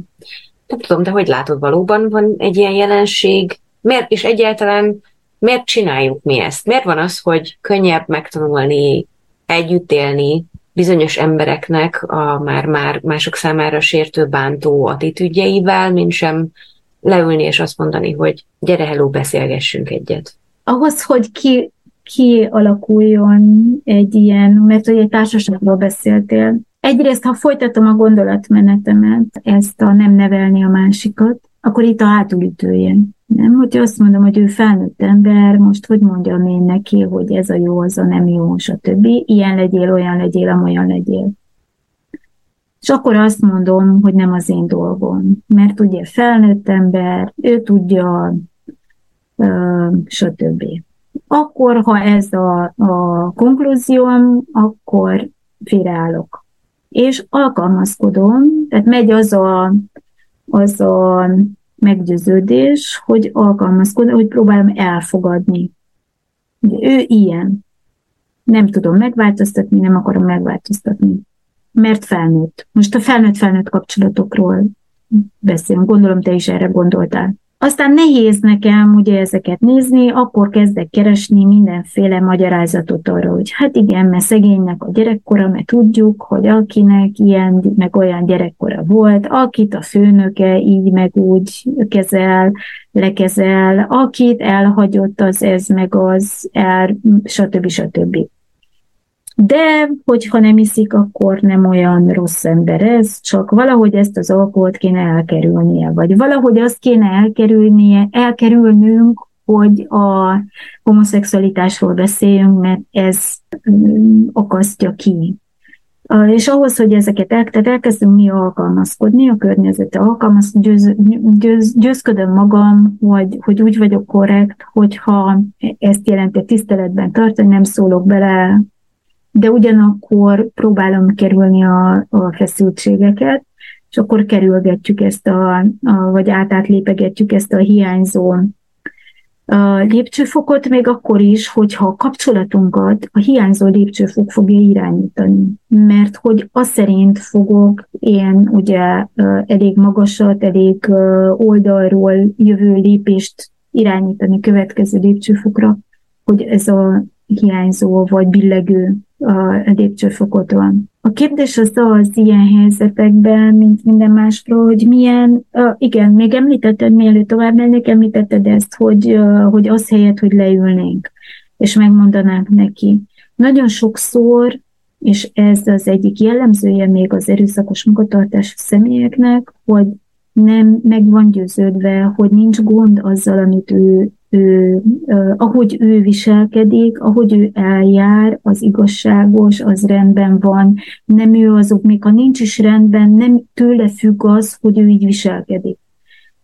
Nem tudom, de hogy látod, valóban van egy ilyen jelenség? Miért, és egyáltalán miért csináljuk mi ezt? Miért van az, hogy könnyebb megtanulni, együtt élni bizonyos embereknek a már-már mások számára sértő, bántó attitűdjeivel, mint sem leülni és azt mondani, hogy gyere, hello, beszélgessünk egyet. Ahhoz, hogy ki kialakuljon egy ilyen, mert hogy egy társaságról beszéltél. Egyrészt, ha folytatom a gondolatmenetemet, ezt a nem nevelni a másikat, akkor itt a hátulütője. Nem, hogy azt mondom, hogy ő felnőtt ember, most hogy mondjam én neki, hogy ez a jó, az a nem jó, stb. Ilyen legyél, olyan legyél, amolyan legyél. És akkor azt mondom, hogy nem az én dolgom. Mert ugye felnőtt ember, ő tudja, stb. Akkor, ha ez a, a konklúzióm, akkor félreállok. És alkalmazkodom, tehát megy az a, az a meggyőződés, hogy alkalmazkodom, hogy próbálom elfogadni. De ő ilyen. Nem tudom megváltoztatni, nem akarom megváltoztatni. Mert felnőtt. Most a felnőtt-felnőtt kapcsolatokról beszélünk. Gondolom, te is erre gondoltál. Aztán nehéz nekem ugye ezeket nézni, akkor kezdek keresni mindenféle magyarázatot arra, hogy hát igen, mert szegénynek a gyerekkora, mert tudjuk, hogy akinek ilyen meg olyan gyerekkora volt, akit a főnöke így meg úgy kezel, lekezel, akit elhagyott az ez meg az, el, stb. stb. De, hogyha nem iszik, akkor nem olyan rossz ember ez, csak valahogy ezt az alkoholt kéne elkerülnie, vagy valahogy azt kéne elkerülnie, elkerülnünk, hogy a homoszexualitásról beszéljünk, mert ez mm, akasztja ki. És ahhoz, hogy ezeket el, tehát elkezdünk mi alkalmazkodni, a környezete alkalmaz, győz, győz, győzködöm magam, hogy, hogy úgy vagyok korrekt, hogyha ezt jelenti tiszteletben tartani, nem szólok bele de ugyanakkor próbálom kerülni a, a feszültségeket, és akkor kerülgetjük ezt a, a vagy átátlépegetjük ezt a hiányzó a lépcsőfokot még akkor is, hogyha a kapcsolatunkat a hiányzó lépcsőfok fogja irányítani. Mert hogy az szerint fogok én ugye elég magasat, elég oldalról jövő lépést irányítani következő lépcsőfokra, hogy ez a hiányzó vagy billegő a lépcsőfokot van. A kérdés az az ilyen helyzetekben, mint minden másról, hogy milyen, uh, igen, még említetted, mielőtt tovább mennék, említetted ezt, hogy, uh, hogy az helyett, hogy leülnénk, és megmondanánk neki. Nagyon sokszor, és ez az egyik jellemzője még az erőszakos munkatartás személyeknek, hogy nem meg van győződve, hogy nincs gond azzal, amit ő ő, ahogy ő viselkedik, ahogy ő eljár, az igazságos, az rendben van, nem ő azok, még ha nincs is rendben, nem tőle függ az, hogy ő így viselkedik.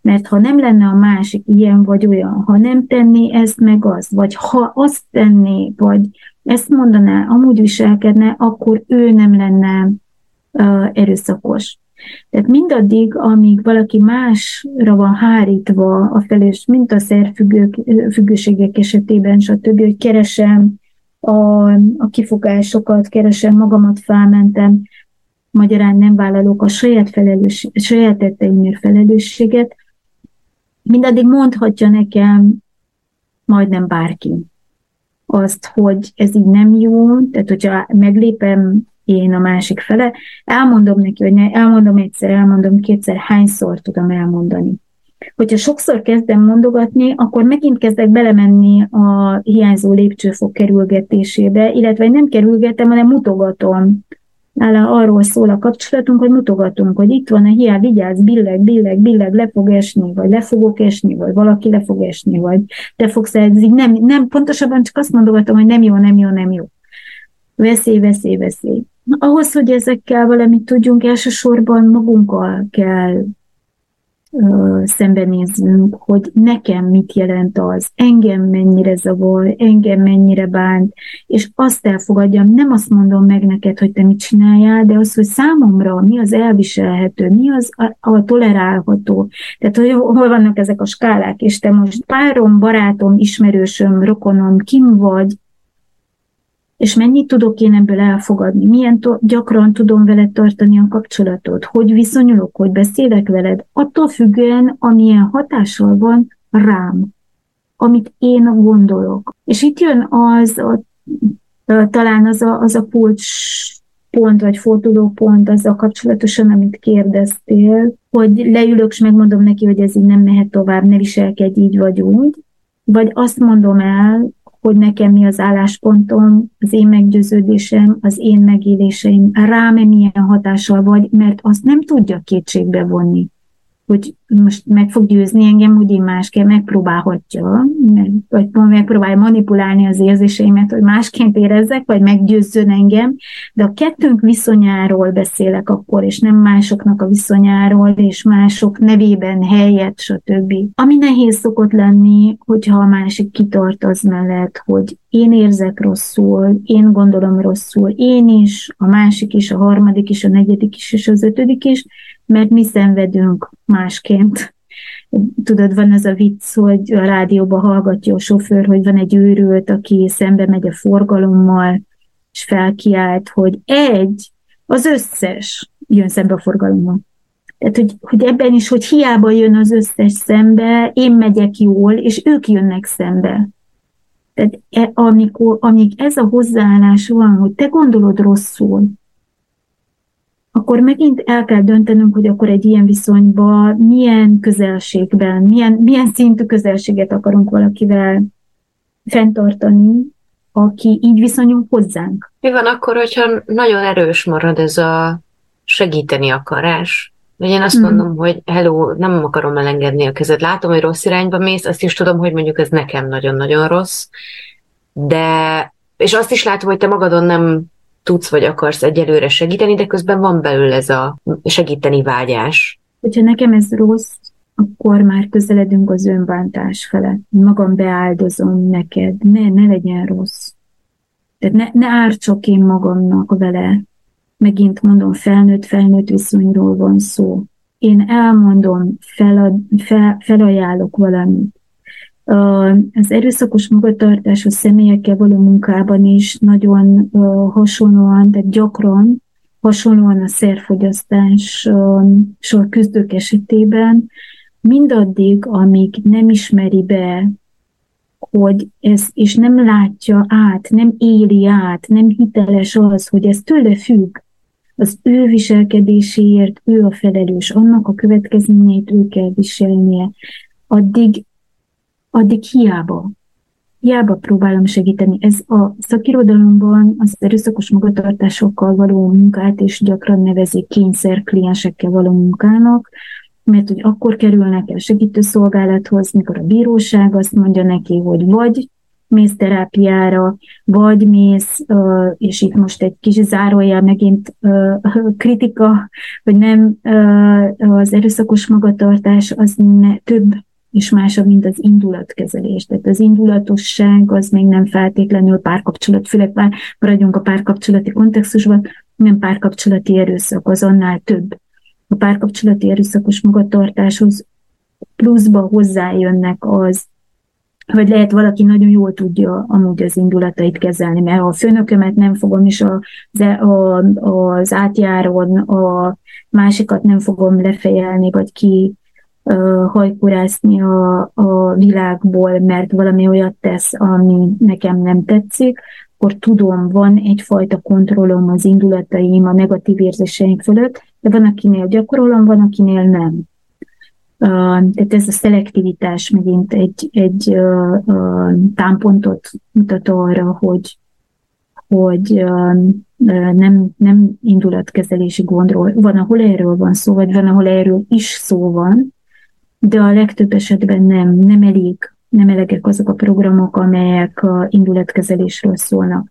Mert ha nem lenne a másik ilyen vagy olyan, ha nem tenné ezt meg az, vagy ha azt tenné, vagy ezt mondaná, amúgy viselkedne, akkor ő nem lenne uh, erőszakos. Tehát mindaddig, amíg valaki másra van hárítva a felés, mint a szerfüggőségek esetében, stb., hogy keresem a, a kifogásokat, keresem magamat, felmentem, magyarán nem vállalok a saját, felelős, saját tetteimért felelősséget, mindaddig mondhatja nekem majdnem bárki azt, hogy ez így nem jó, tehát hogyha meglépem én a másik fele, elmondom neki, hogy ne, elmondom egyszer, elmondom kétszer, hányszor tudom elmondani. Hogyha sokszor kezdem mondogatni, akkor megint kezdek belemenni a hiányzó lépcsőfok kerülgetésébe, illetve nem kerülgetem, hanem mutogatom. Nála arról szól a kapcsolatunk, hogy mutogatunk, hogy itt van a hiány, vigyázz, billeg, billeg, billeg, le fog esni, vagy le fogok esni, vagy valaki le fog esni, vagy te fogsz így nem, nem, pontosabban csak azt mondogatom, hogy nem jó, nem jó, nem jó. Veszély, veszély, veszély. Ahhoz, hogy ezekkel valamit tudjunk, elsősorban magunkkal kell ö, szembenéznünk, hogy nekem mit jelent az, engem mennyire zavar, engem mennyire bánt, és azt elfogadjam, nem azt mondom meg neked, hogy te mit csináljál, de az, hogy számomra mi az elviselhető, mi az a, a tolerálható. Tehát, hogy hol vannak ezek a skálák, és te most párom, barátom, ismerősöm, rokonom, kim vagy, és mennyit tudok én ebből elfogadni, milyen to- gyakran tudom veled tartani a kapcsolatot, hogy viszonyulok, hogy beszélek veled, attól függően, amilyen hatással van rám, amit én gondolok. És itt jön az, a, talán az a, az a kulcs pont, vagy fordulópont azzal kapcsolatosan, amit kérdeztél, hogy leülök, és megmondom neki, hogy ez így nem mehet tovább, ne viselkedj így vagy úgy, vagy azt mondom el, hogy nekem mi az álláspontom, az én meggyőződésem, az én megéléseim, rám milyen hatással vagy, mert azt nem tudja kétségbe vonni hogy most meg fog győzni engem, hogy én másként megpróbálhatja, vagy megpróbálja manipulálni az érzéseimet, hogy másként érezzek, vagy meggyőzzön engem, de a kettőnk viszonyáról beszélek akkor, és nem másoknak a viszonyáról, és mások nevében, helyet, stb. Ami nehéz szokott lenni, hogyha a másik kitart az mellett, hogy én érzek rosszul, én gondolom rosszul, én is, a másik is, a harmadik is, a negyedik is, és az ötödik is, mert mi szenvedünk másként. Tudod, van ez a vicc, hogy a rádióban hallgatja a sofőr, hogy van egy őrült, aki szembe megy a forgalommal, és felkiált, hogy egy, az összes jön szembe a forgalommal. Tehát, hogy, hogy ebben is, hogy hiába jön az összes szembe, én megyek jól, és ők jönnek szembe. Tehát e, amikor, amíg ez a hozzáállás van, hogy te gondolod rosszul, akkor megint el kell döntenünk, hogy akkor egy ilyen viszonyban milyen közelségben, milyen, milyen szintű közelséget akarunk valakivel fenntartani, aki így viszonyul hozzánk. Mi van akkor, hogyha nagyon erős marad ez a segíteni akarás? Vagy én azt mm. mondom, hogy hello, nem akarom elengedni a kezed. Látom, hogy rossz irányba mész, azt is tudom, hogy mondjuk ez nekem nagyon-nagyon rossz, de és azt is látom, hogy te magadon nem tudsz vagy akarsz egyelőre segíteni, de közben van belül ez a segíteni vágyás. Hogyha nekem ez rossz, akkor már közeledünk az önbántás felett. Magam beáldozom neked, ne, ne legyen rossz. Tehát ne, ne ártsok én magamnak vele. Megint mondom, felnőtt-felnőtt viszonyról van szó. Én elmondom, felad, fel, felajánlok valamit. Az erőszakos magatartású személyekkel való munkában is nagyon hasonlóan, tehát gyakran hasonlóan a szerfogyasztással küzdők esetében, mindaddig, amíg nem ismeri be, hogy ez, és nem látja át, nem éli át, nem hiteles az, hogy ez tőle függ, az ő viselkedéséért ő a felelős, annak a következményeit ő kell viselnie, addig, addig hiába. Hiába próbálom segíteni. Ez a szakirodalomban az erőszakos magatartásokkal való munkát is gyakran nevezik kényszer kliensekkel való munkának, mert hogy akkor kerülnek el segítőszolgálathoz, mikor a bíróság azt mondja neki, hogy vagy mész terápiára, vagy mész, és itt most egy kis zárójel megint kritika, hogy nem az erőszakos magatartás az ne, több és másabb, mint az indulatkezelés. Tehát az indulatosság az még nem feltétlenül párkapcsolat, főleg már maradjunk a párkapcsolati kontextusban, nem párkapcsolati erőszak, az annál több. A párkapcsolati erőszakos magatartáshoz pluszba hozzájönnek az, hogy lehet valaki nagyon jól tudja amúgy az indulatait kezelni, mert a főnökömet nem fogom, és a, a, az átjáron a másikat nem fogom lefejelni, vagy ki hajkurászni a, a világból, mert valami olyat tesz, ami nekem nem tetszik, akkor tudom, van egyfajta kontrollom az indulataim, a negatív érzéseim fölött, de van, akinél gyakorolom, van, akinél nem. Tehát ez a szelektivitás megint egy, egy támpontot mutat arra, hogy, hogy nem, nem indulatkezelési gondról. Van, ahol erről van szó, vagy van, ahol erről is szó van, de a legtöbb esetben nem, nem elég, nem elegek azok a programok, amelyek indulatkezelésről szólnak.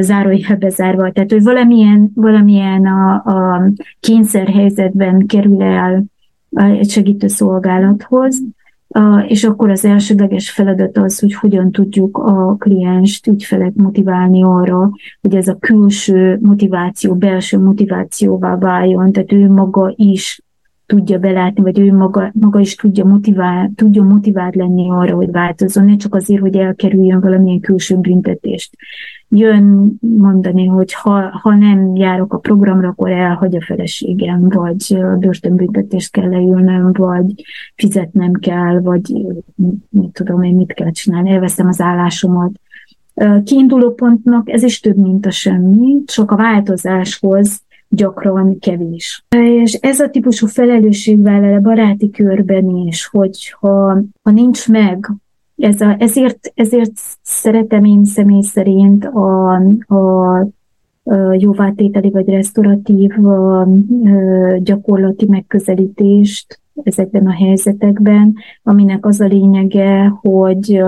Zárójelbe zárva. Tehát, hogy valamilyen, valamilyen a, a kényszerhelyzetben kerül el egy segítő szolgálathoz, és akkor az elsődleges feladat az, hogy hogyan tudjuk a klienst, ügyfelet motiválni arra, hogy ez a külső motiváció, belső motivációvá váljon, tehát ő maga is tudja belátni, vagy ő maga, maga is tudja motivál, tudja motivált lenni arra, hogy változzon, ne csak azért, hogy elkerüljön valamilyen külső büntetést. Jön mondani, hogy ha, ha nem járok a programra, akkor elhagy a feleségem, vagy börtönbüntetést kell leülnöm, vagy fizetnem kell, vagy mit tudom én, mit kell csinálni, elveszem az állásomat. Kiinduló pontnak ez is több, mint a semmi, csak a változáshoz gyakran kevés. És ez a típusú felelősségvállal a baráti körben is, hogy ha, ha nincs meg, ez a, ezért, ezért szeretem én személy szerint a, a jóvátételi vagy restauratív gyakorlati megközelítést ezekben a helyzetekben, aminek az a lényege, hogy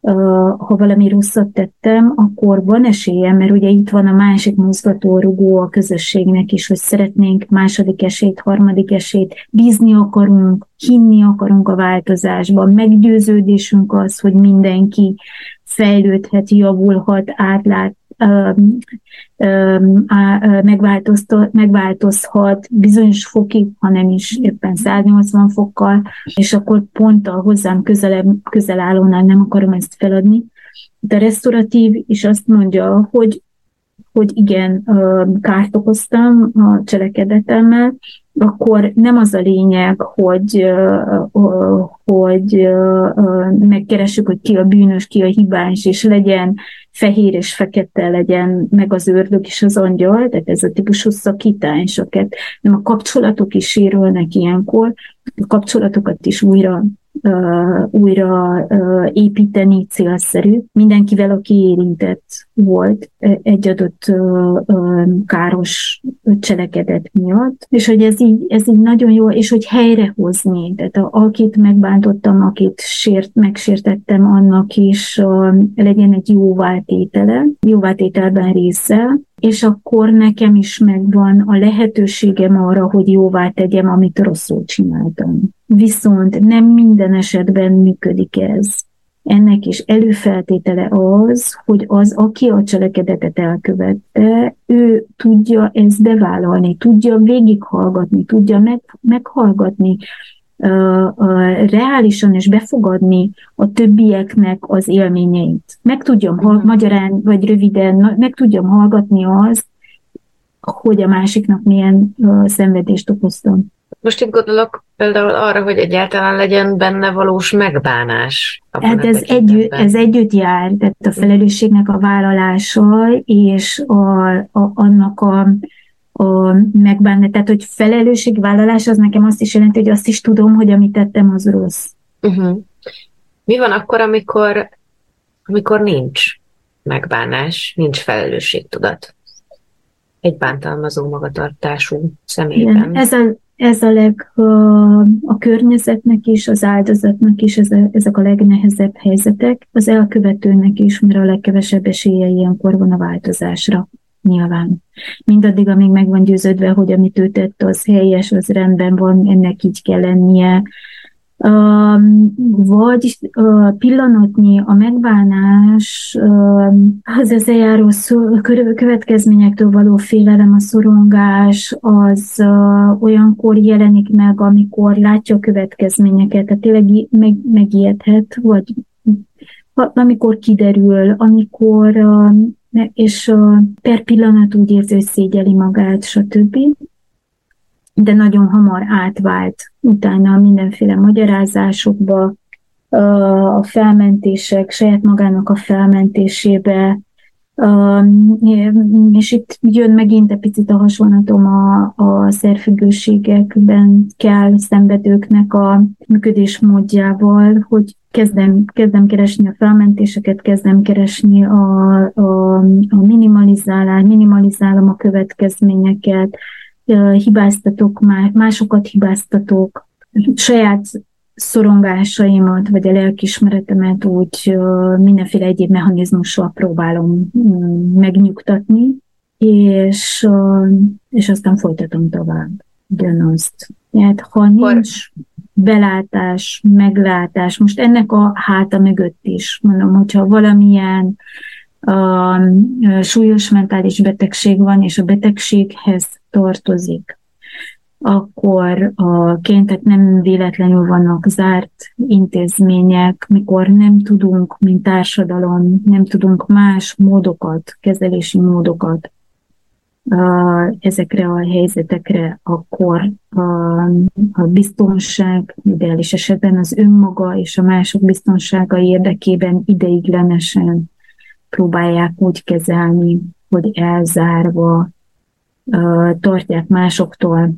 ha valami rosszat tettem, akkor van esélyem, mert ugye itt van a másik mozgatórugó a közösségnek is, hogy szeretnénk második esélyt, harmadik esélyt, bízni akarunk, hinni akarunk a változásban, meggyőződésünk az, hogy mindenki fejlődhet, javulhat, átlát, megváltozhat bizonyos fokig, ha nem is éppen 180 fokkal, és akkor pont a hozzám közelebb, közel állónál nem akarom ezt feladni. De restauratív is azt mondja, hogy hogy igen, kárt okoztam a cselekedetemmel, akkor nem az a lényeg, hogy, hogy megkeressük, hogy ki a bűnös, ki a hibás, és legyen fehér és fekete legyen, meg az ördög és az angyal, tehát ez a típusú szakítás, nem a kapcsolatok is sérülnek ilyenkor, a kapcsolatokat is újra újra építeni célszerű. Mindenkivel, aki érintett volt egy adott káros cselekedet miatt, és hogy ez így, ez így nagyon jó, és hogy helyrehozni, tehát a, akit megbántottam, akit sért, megsértettem, annak is legyen egy jóváltétele, jóváltételben része, és akkor nekem is megvan a lehetőségem arra, hogy jóvá tegyem, amit rosszul csináltam. Viszont nem minden esetben működik ez. Ennek is előfeltétele az, hogy az, aki a cselekedetet elkövette, ő tudja ezt bevállalni, tudja végighallgatni, tudja meg, meghallgatni reálisan és befogadni a többieknek az élményeit. Meg tudjam uh-huh. magyarán, vagy röviden, meg tudjam hallgatni azt, hogy a másiknak milyen szenvedést okoztam. Most itt gondolok például arra, hogy egyáltalán legyen benne valós megbánás. Hát ez együtt, ez együtt jár, tehát a felelősségnek a vállalása és a, a, annak a, a megbánni. Tehát, hogy felelősségvállalás az nekem azt is jelenti, hogy azt is tudom, hogy amit tettem, az rossz. Uh-huh. Mi van akkor, amikor, amikor nincs megbánás, nincs felelősségtudat? Egy bántalmazó magatartású személyben. Igen, ez a, ez a leg, a, a környezetnek is, az áldozatnak is ez a, ezek a legnehezebb helyzetek, az elkövetőnek is, mert a legkevesebb esélye ilyenkor van a változásra nyilván. Mindaddig, amíg meg van győződve, hogy amit ő tett, az helyes, az rendben van, ennek így kell lennie. Vagy pillanatnyi a megbánás, uh, az ezzel járó következményektől való félelem, a szorongás, az olyankor jelenik meg, amikor látja a következményeket, tehát tényleg meg, megijedhet, vagy amikor kiderül, amikor uh, és per pillanat úgy érzi, hogy szégyeli magát, stb. De nagyon hamar átvált utána mindenféle magyarázásokba, a felmentések, saját magának a felmentésébe, és itt jön megint egy picit a hasonlatom a, a szerfüggőségekben kell szenvedőknek a működésmódjával, hogy kezdem, kezdem keresni a felmentéseket, kezdem keresni a, a, a minimalizálás, minimalizálom a következményeket, hibáztatok, másokat hibáztatok, saját szorongásaimat, vagy a lelkismeretemet úgy mindenféle egyéb mechanizmussal próbálom mm, megnyugtatni, és, és aztán folytatom tovább ugyanazt. Tehát ha nincs belátás, meglátás, most ennek a háta mögött is, mondom, hogyha valamilyen uh, súlyos mentális betegség van, és a betegséghez tartozik, akkor a kéntek nem véletlenül vannak zárt intézmények, mikor nem tudunk, mint társadalom, nem tudunk más módokat, kezelési módokat ezekre a helyzetekre, akkor a, biztonság, ideális esetben az önmaga és a mások biztonsága érdekében ideiglenesen próbálják úgy kezelni, hogy elzárva tartják másoktól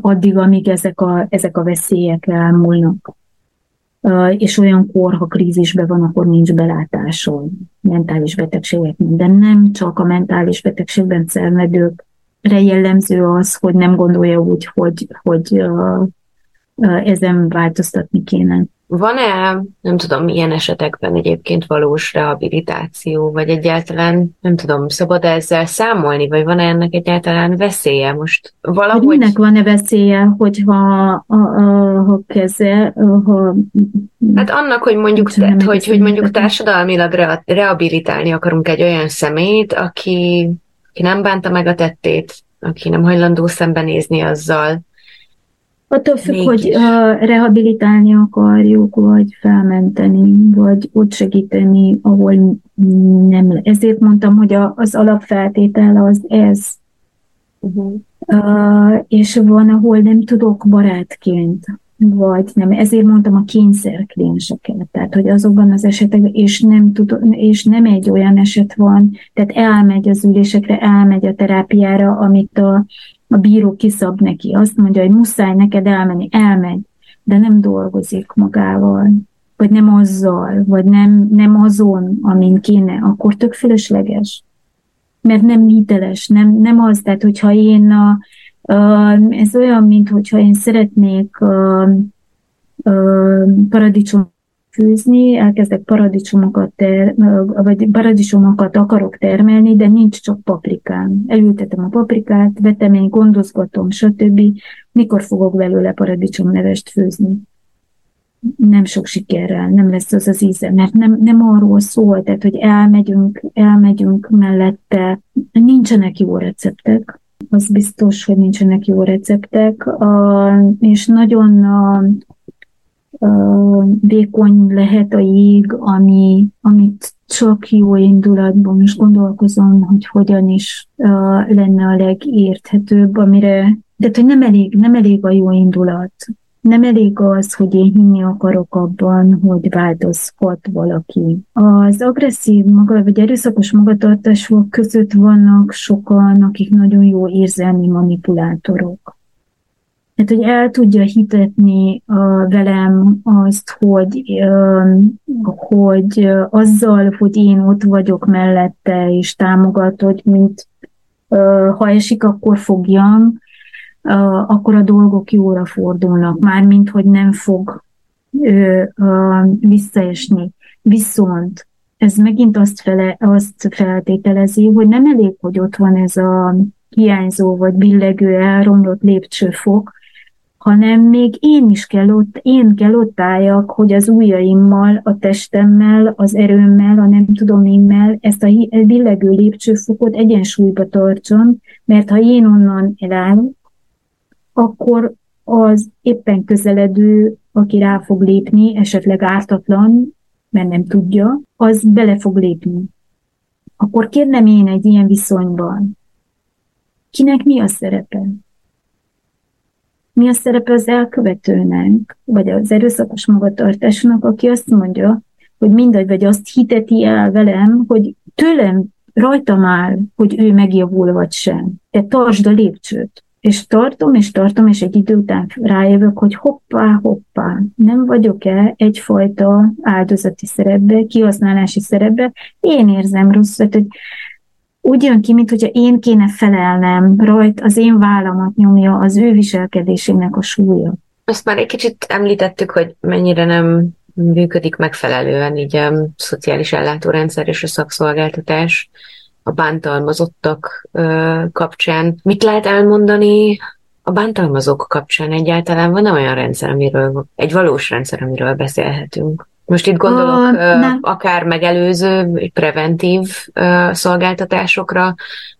addig, amíg ezek a, ezek a veszélyek elmúlnak. És olyankor, ha krízisben van, akkor nincs belátáson mentális betegségeknek. De nem csak a mentális betegségben szenvedőkre jellemző az, hogy nem gondolja úgy, hogy, hogy ezen változtatni kéne. Van-e, nem tudom, milyen esetekben egyébként valós rehabilitáció, vagy egyáltalán, nem tudom, szabad ezzel számolni, vagy van-e ennek egyáltalán veszélye most valahogy? Hogy minek van-e veszélye, hogyha a, a, ha keze, ha... Hát annak, hogy mondjuk, te, hogy, hogy mondjuk társadalmilag re, rehabilitálni akarunk egy olyan szemét, aki, aki nem bánta meg a tettét, aki nem hajlandó szembenézni azzal, Attól függ, Mégis. hogy uh, rehabilitálni akarjuk, vagy felmenteni, vagy ott segíteni, ahol nem. Ezért mondtam, hogy a, az alapfeltétel az ez. Uh-huh. Uh, és van, ahol nem tudok barátként, vagy nem. Ezért mondtam a kényszer klienseket, tehát hogy azokban az esetekben, és nem, tud, és nem egy olyan eset van, tehát elmegy az ülésekre, elmegy a terápiára, amit a a bíró kiszab neki, azt mondja, hogy muszáj neked elmenni, elmegy, de nem dolgozik magával, vagy nem azzal, vagy nem, nem azon, amin kéne, akkor tök fölösleges. Mert nem hiteles, nem, nem az, tehát hogyha én a, ez olyan, mint hogyha én szeretnék a, a, paradicsom főzni, elkezdek paradicsomokat, ter, vagy paradicsomokat akarok termelni, de nincs csak paprikám. Elültetem a paprikát, vetemény, gondozgatom, stb. Mikor fogok belőle nevest főzni? Nem sok sikerrel, nem lesz az az íze, mert nem, nem arról szól, tehát, hogy elmegyünk, elmegyünk mellette, nincsenek jó receptek, az biztos, hogy nincsenek jó receptek, és nagyon vékony lehet a jég, ami, amit csak jó indulatban is gondolkozom, hogy hogyan is lenne a legérthetőbb, amire, de hogy nem elég, nem elég a jó indulat. Nem elég az, hogy én hinni akarok abban, hogy változhat valaki. Az agresszív maga, vagy erőszakos magatartások között vannak sokan, akik nagyon jó érzelmi manipulátorok. Hát, hogy el tudja hitetni uh, velem azt, hogy, uh, hogy uh, azzal, hogy én ott vagyok mellette, és támogat, hogy mint uh, ha esik, akkor fogjam, akkor a dolgok jóra fordulnak, mármint, hogy nem fog visszaesni. Viszont ez megint azt, fele, azt feltételezi, hogy nem elég, hogy ott van ez a hiányzó vagy billegő elromlott lépcsőfok, hanem még én is kell ott, én kell ott álljak, hogy az ujjaimmal, a testemmel, az erőmmel, a nem tudom énmel ezt a billegő lépcsőfokot egyensúlyba tartsam, mert ha én onnan elállok, akkor az éppen közeledő, aki rá fog lépni, esetleg ártatlan, mert nem tudja, az bele fog lépni. Akkor kérnem én egy ilyen viszonyban, kinek mi a szerepe? Mi a szerepe az elkövetőnek, vagy az erőszakos magatartásnak, aki azt mondja, hogy mindegy, vagy azt hiteti el velem, hogy tőlem rajtam áll, hogy ő megjavul vagy sem. Te tartsd a lépcsőt és tartom, és tartom, és egy idő után rájövök, hogy hoppá, hoppá, nem vagyok-e egyfajta áldozati szerepbe, kihasználási szerepbe, én érzem rosszat, hogy úgy jön ki, mintha én kéne felelnem, rajt az én vállamat nyomja az ő viselkedésének a súlya. Azt már egy kicsit említettük, hogy mennyire nem működik megfelelően így a szociális ellátórendszer és a szakszolgáltatás a bántalmazottak kapcsán. Mit lehet elmondani a bántalmazók kapcsán egyáltalán? Van olyan rendszer, amiről, egy valós rendszer, amiről beszélhetünk? Most itt gondolok uh, akár megelőző, preventív szolgáltatásokra,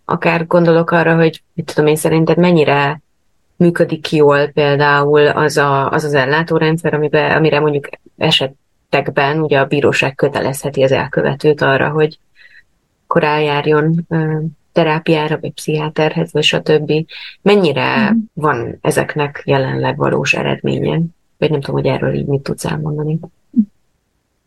akár gondolok arra, hogy mit tudom én szerinted mennyire működik jól például az a, az, az ellátórendszer, amiben, amire mondjuk esetekben ugye a bíróság kötelezheti az elkövetőt arra, hogy akkor eljárjon terápiára, vagy pszichiáterhez, vagy stb. Mennyire mm. van ezeknek jelenleg valós eredménye? Vagy nem tudom, hogy erről így mit tudsz elmondani.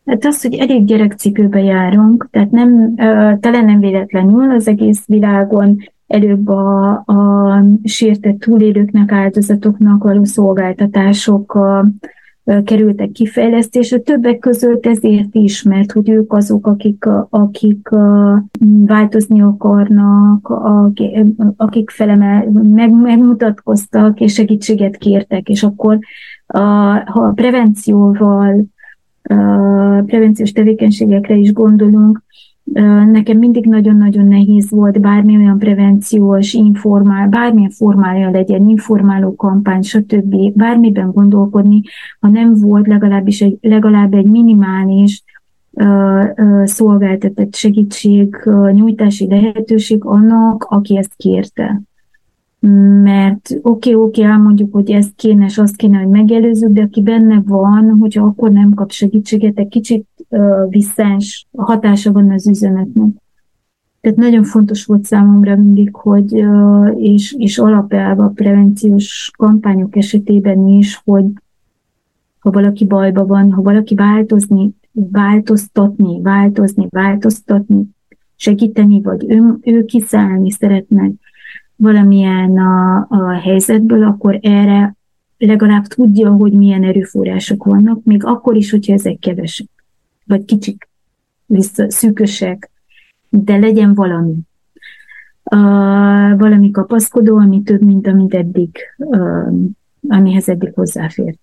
Hát az, hogy elég gyerekcipőbe járunk, tehát nem, tele nem véletlenül az egész világon előbb a, a sértett túlélőknek, áldozatoknak való szolgáltatások a, kerültek kifejlesztésre, többek között ezért is, mert hogy ők azok, akik, akik változni akarnak, akik felemel, meg, megmutatkoztak és segítséget kértek, és akkor ha a prevencióval, a prevenciós tevékenységekre is gondolunk, Nekem mindig nagyon-nagyon nehéz volt bármi olyan prevenciós, informál, bármilyen formája legyen, informáló kampány, stb. bármiben gondolkodni, ha nem volt legalábbis egy, legalább egy minimális szolgáltatott segítség, nyújtási lehetőség annak, aki ezt kérte mert oké, okay, oké, okay, elmondjuk, hogy ezt kéne, és azt kéne, hogy megelőzzük, de aki benne van, hogyha akkor nem kap segítséget, egy kicsit uh, visszás hatása van az üzenetnek. Tehát nagyon fontos volt számomra mindig, hogy, uh, és, és alapelve a prevenciós kampányok esetében is, hogy ha valaki bajba van, ha valaki változni, változtatni, változni, változtatni, segíteni, vagy ő, ő kiszállni szeretne, valamilyen a, a helyzetből, akkor erre legalább tudja, hogy milyen erőforrások vannak, még akkor is, hogyha ezek kevesek, vagy kicsik, vissza, szűkösek, de legyen valami. Uh, valami kapaszkodó, ami több, mint amit eddig, uh, amihez eddig hozzáfért.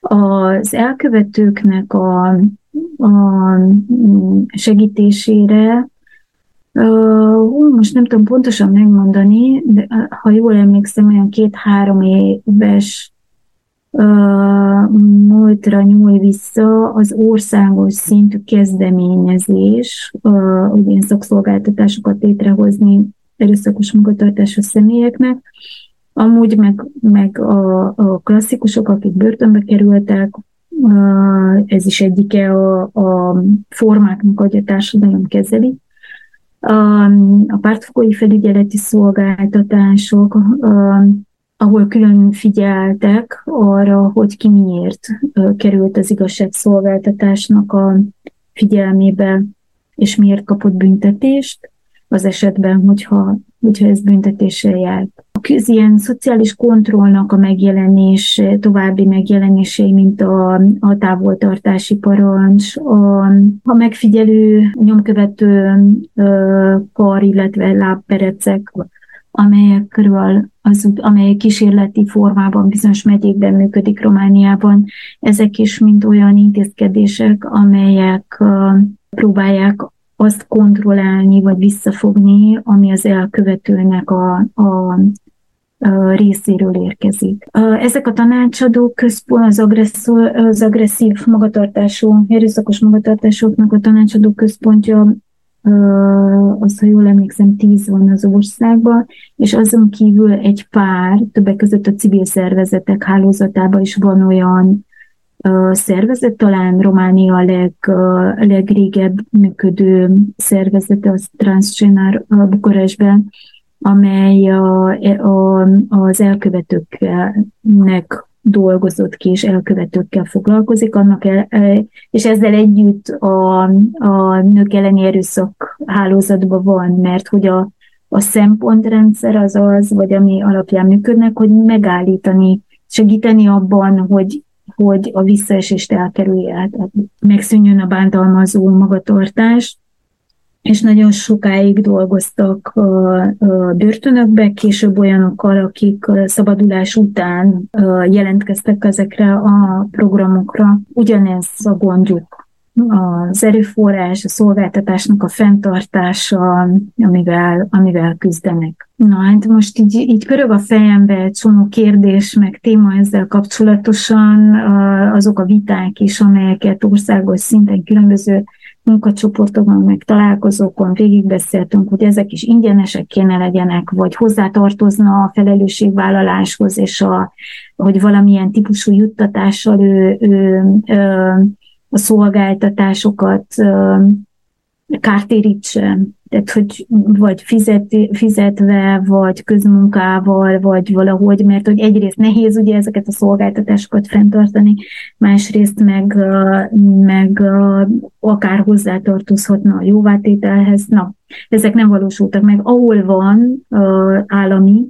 Az elkövetőknek a, a segítésére Uh, most nem tudom pontosan megmondani, de ha jól emlékszem, olyan két-három éves uh, múltra nyúl vissza az országos szintű kezdeményezés, uh, ilyen szakszolgáltatásokat létrehozni erőszakos magatartású személyeknek, amúgy meg, meg a, a klasszikusok, akik börtönbe kerültek, ez is egyike a, a formáknak, hogy a társadalom kezeli. A, a pártfogói felügyeleti szolgáltatások, ahol külön figyeltek arra, hogy ki miért került az igazságszolgáltatásnak a figyelmébe, és miért kapott büntetést, az esetben, hogyha, hogyha ez büntetéssel járt. Az ilyen szociális kontrollnak a megjelenés, további megjelenései, mint a, a távoltartási parancs, a, a megfigyelő nyomkövető kar, illetve lábperecek, amelyekről az, amely kísérleti formában bizonyos megyékben működik Romániában, ezek is mind olyan intézkedések, amelyek próbálják azt kontrollálni, vagy visszafogni, ami az elkövetőnek a, a, részéről érkezik. Ezek a tanácsadók központ az, az agresszív magatartású, erőszakos magatartásoknak a tanácsadó központja az, ha jól emlékszem, tíz van az országban, és azon kívül egy pár, többek között a civil szervezetek hálózatában is van olyan szervezet, talán Románia a leg, legrégebb működő szervezete, az Transgenar Bukarestben, amely a, a, az elkövetőknek dolgozott ki, és elkövetőkkel foglalkozik, annak el, és ezzel együtt a, a nők elleni erőszak hálózatban van, mert hogy a, a szempontrendszer az az, vagy ami alapján működnek, hogy megállítani, segíteni abban, hogy hogy a visszaesést elkerülje, tehát megszűnjön a bántalmazó magatartás, és nagyon sokáig dolgoztak börtönökbe, később olyanokkal, akik szabadulás után jelentkeztek ezekre a programokra. Ugyanez a gondjuk az erőforrás, a szolgáltatásnak a fenntartása, amivel, amivel küzdenek. Na hát most így, így körög a fejembe egy csomó kérdés, meg téma ezzel kapcsolatosan, azok a viták is, amelyeket országos szinten különböző munkacsoportokon, meg találkozókon végigbeszéltünk, hogy ezek is ingyenesek kéne legyenek, vagy hozzátartozna a felelősségvállaláshoz, és a, hogy valamilyen típusú juttatással ő, ő, ő a szolgáltatásokat kártérítse, tehát hogy vagy fizet, fizetve, vagy közmunkával, vagy valahogy, mert hogy egyrészt nehéz ugye ezeket a szolgáltatásokat fenntartani, másrészt meg, meg akár hozzátartozhatna a jóvátételhez. Na, ezek nem valósultak meg. Ahol van állami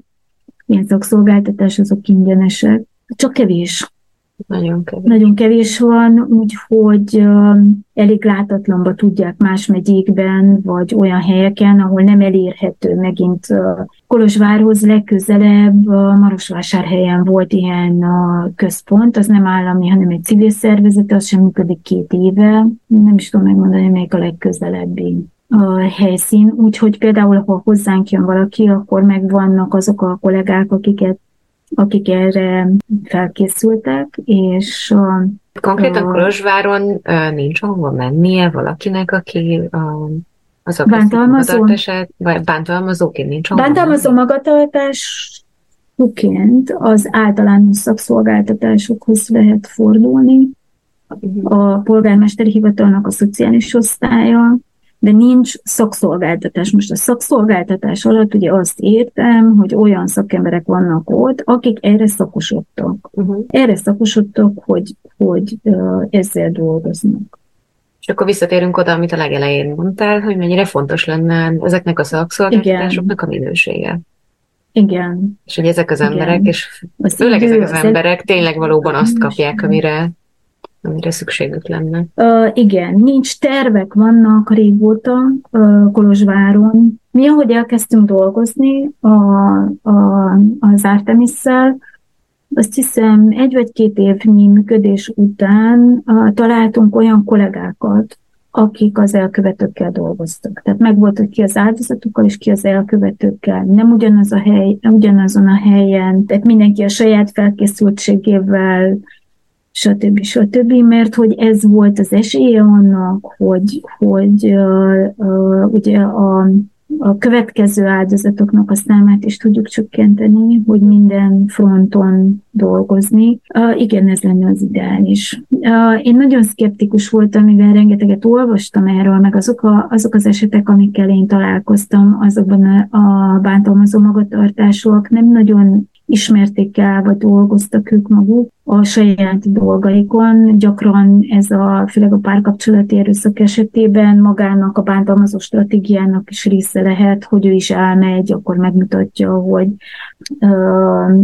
ilyen szakszolgáltatás, azok ingyenesek, csak kevés nagyon kevés. Nagyon kevés van, úgyhogy elég látatlanba tudják más megyékben, vagy olyan helyeken, ahol nem elérhető megint Kolozsvárhoz legközelebb, Marosvásárhelyen volt ilyen központ, az nem állami, hanem egy civil szervezet, az sem működik két éve, nem is tudom megmondani, melyik a legközelebbi a helyszín, úgyhogy például, ha hozzánk jön valaki, akkor megvannak azok a kollégák, akiket akik erre felkészültek, és a, Konkrétan a, Kolozsváron nincs ahova mennie valakinek, aki a, az bántalmazó, vagy bántalmazóként nincs ahova Bántalmazó magatartásként az általános szakszolgáltatásokhoz lehet fordulni. Uh-huh. A polgármesteri hivatalnak a szociális osztálya, de nincs szakszolgáltatás. Most a szakszolgáltatás alatt ugye azt értem, hogy olyan szakemberek vannak ott, akik erre szakosodtak. Uh-huh. Erre szakosodtak, hogy, hogy ezzel dolgoznak. És akkor visszatérünk oda, amit a legelején mondtál, hogy mennyire fontos lenne ezeknek a szakszolgáltatásoknak a minősége. Igen. És hogy ezek az emberek, Igen. és az főleg idő, ezek az emberek tényleg valóban azt kapják, amire amire szükségük lenne? Uh, igen, nincs tervek, vannak régóta uh, Kolozsváron. Mi, ahogy elkezdtünk dolgozni a, a, az Artemis-szel, azt hiszem egy vagy két évnyi működés után uh, találtunk olyan kollégákat, akik az elkövetőkkel dolgoztak. Tehát meg volt, hogy ki az áldozatokkal, és ki az elkövetőkkel. Nem ugyanaz a hely, ugyanazon a helyen, tehát mindenki a saját felkészültségével stb. stb., mert hogy ez volt az esélye annak, hogy, hogy uh, uh, ugye a, a következő áldozatoknak a számát is tudjuk csökkenteni, hogy minden fronton dolgozni. Uh, igen, ez lenne az ideális. Uh, én nagyon szkeptikus voltam, mivel rengeteget olvastam erről, meg azok, a, azok az esetek, amikkel én találkoztam, azokban a, a bántalmazó magatartások nem nagyon ismerték el, vagy dolgoztak ők maguk a saját dolgaikon. Gyakran ez a, főleg a párkapcsolati erőszak esetében magának a bántalmazó stratégiának is része lehet, hogy ő is elmegy, akkor megmutatja, hogy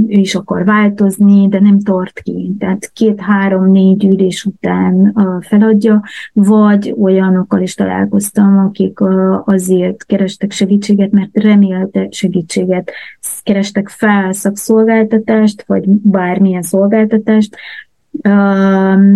ő is akar változni, de nem tart ki. Tehát két-három-négy ülés után feladja, vagy olyanokkal is találkoztam, akik azért kerestek segítséget, mert remélte segítséget, kerestek fel szakszolgáltatást, vagy bármilyen szolgáltatást,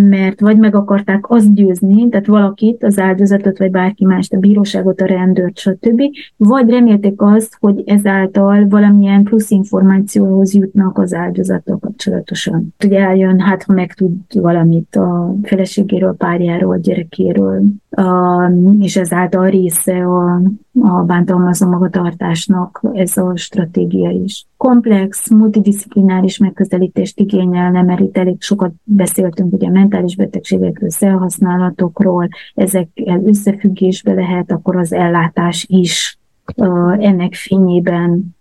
mert vagy meg akarták azt győzni, tehát valakit, az áldozatot, vagy bárki mást, a bíróságot, a rendőrt, stb., vagy remélték azt, hogy ezáltal valamilyen plusz információhoz jutnak az áldozatok kapcsolatosan. Ugye eljön, hát ha megtud valamit a feleségéről, párjáról, gyerekéről, és ezáltal része a, a bántalmazó magatartásnak ez a stratégia is. Komplex, multidisziplináris megközelítést igényel, nem merít elég sokat beszéltünk ugye mentális betegségekről, szelhasználatokról, ezek összefüggésbe lehet, akkor az ellátás is ennek fényében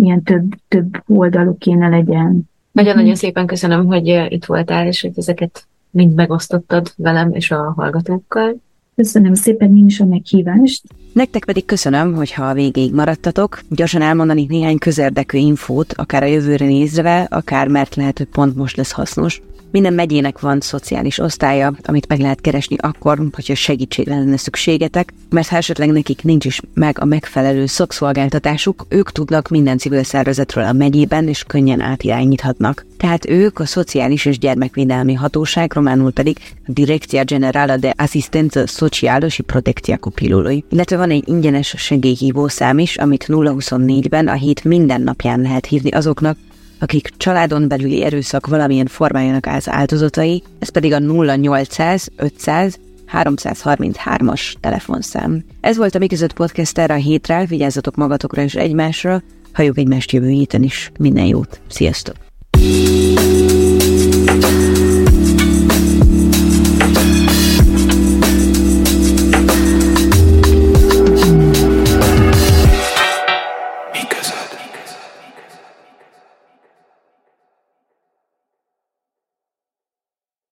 ilyen több, több oldalú kéne legyen. Nagyon-nagyon szépen köszönöm, hogy itt voltál, és hogy ezeket mind megosztottad velem és a hallgatókkal. Köszönöm szépen én is a meghívást. Nektek pedig köszönöm, hogy ha a végéig maradtatok. Gyorsan elmondani néhány közérdekű infót, akár a jövőre nézve, akár mert lehet, hogy pont most lesz hasznos. Minden megyének van szociális osztálya, amit meg lehet keresni akkor, hogyha segítségre lenne szükségetek, mert ha esetleg nekik nincs is meg a megfelelő szakszolgáltatásuk, ők tudnak minden civil szervezetről a megyében, és könnyen átirányíthatnak. Tehát ők a Szociális és Gyermekvédelmi Hatóság, románul pedig a Direcția Generală de Asistență Socială și Protecția Copilului. Illetve van egy ingyenes segélyhívó szám is, amit 024-ben a hét minden napján lehet hívni azoknak, akik családon belüli erőszak valamilyen formájának az áldozatai, ez pedig a 0800 500 333-as telefonszám. Ez volt a Mi között podcast erre a hétre, vigyázzatok magatokra és egymásra, halljuk egymást jövő héten is. Minden jót, sziasztok!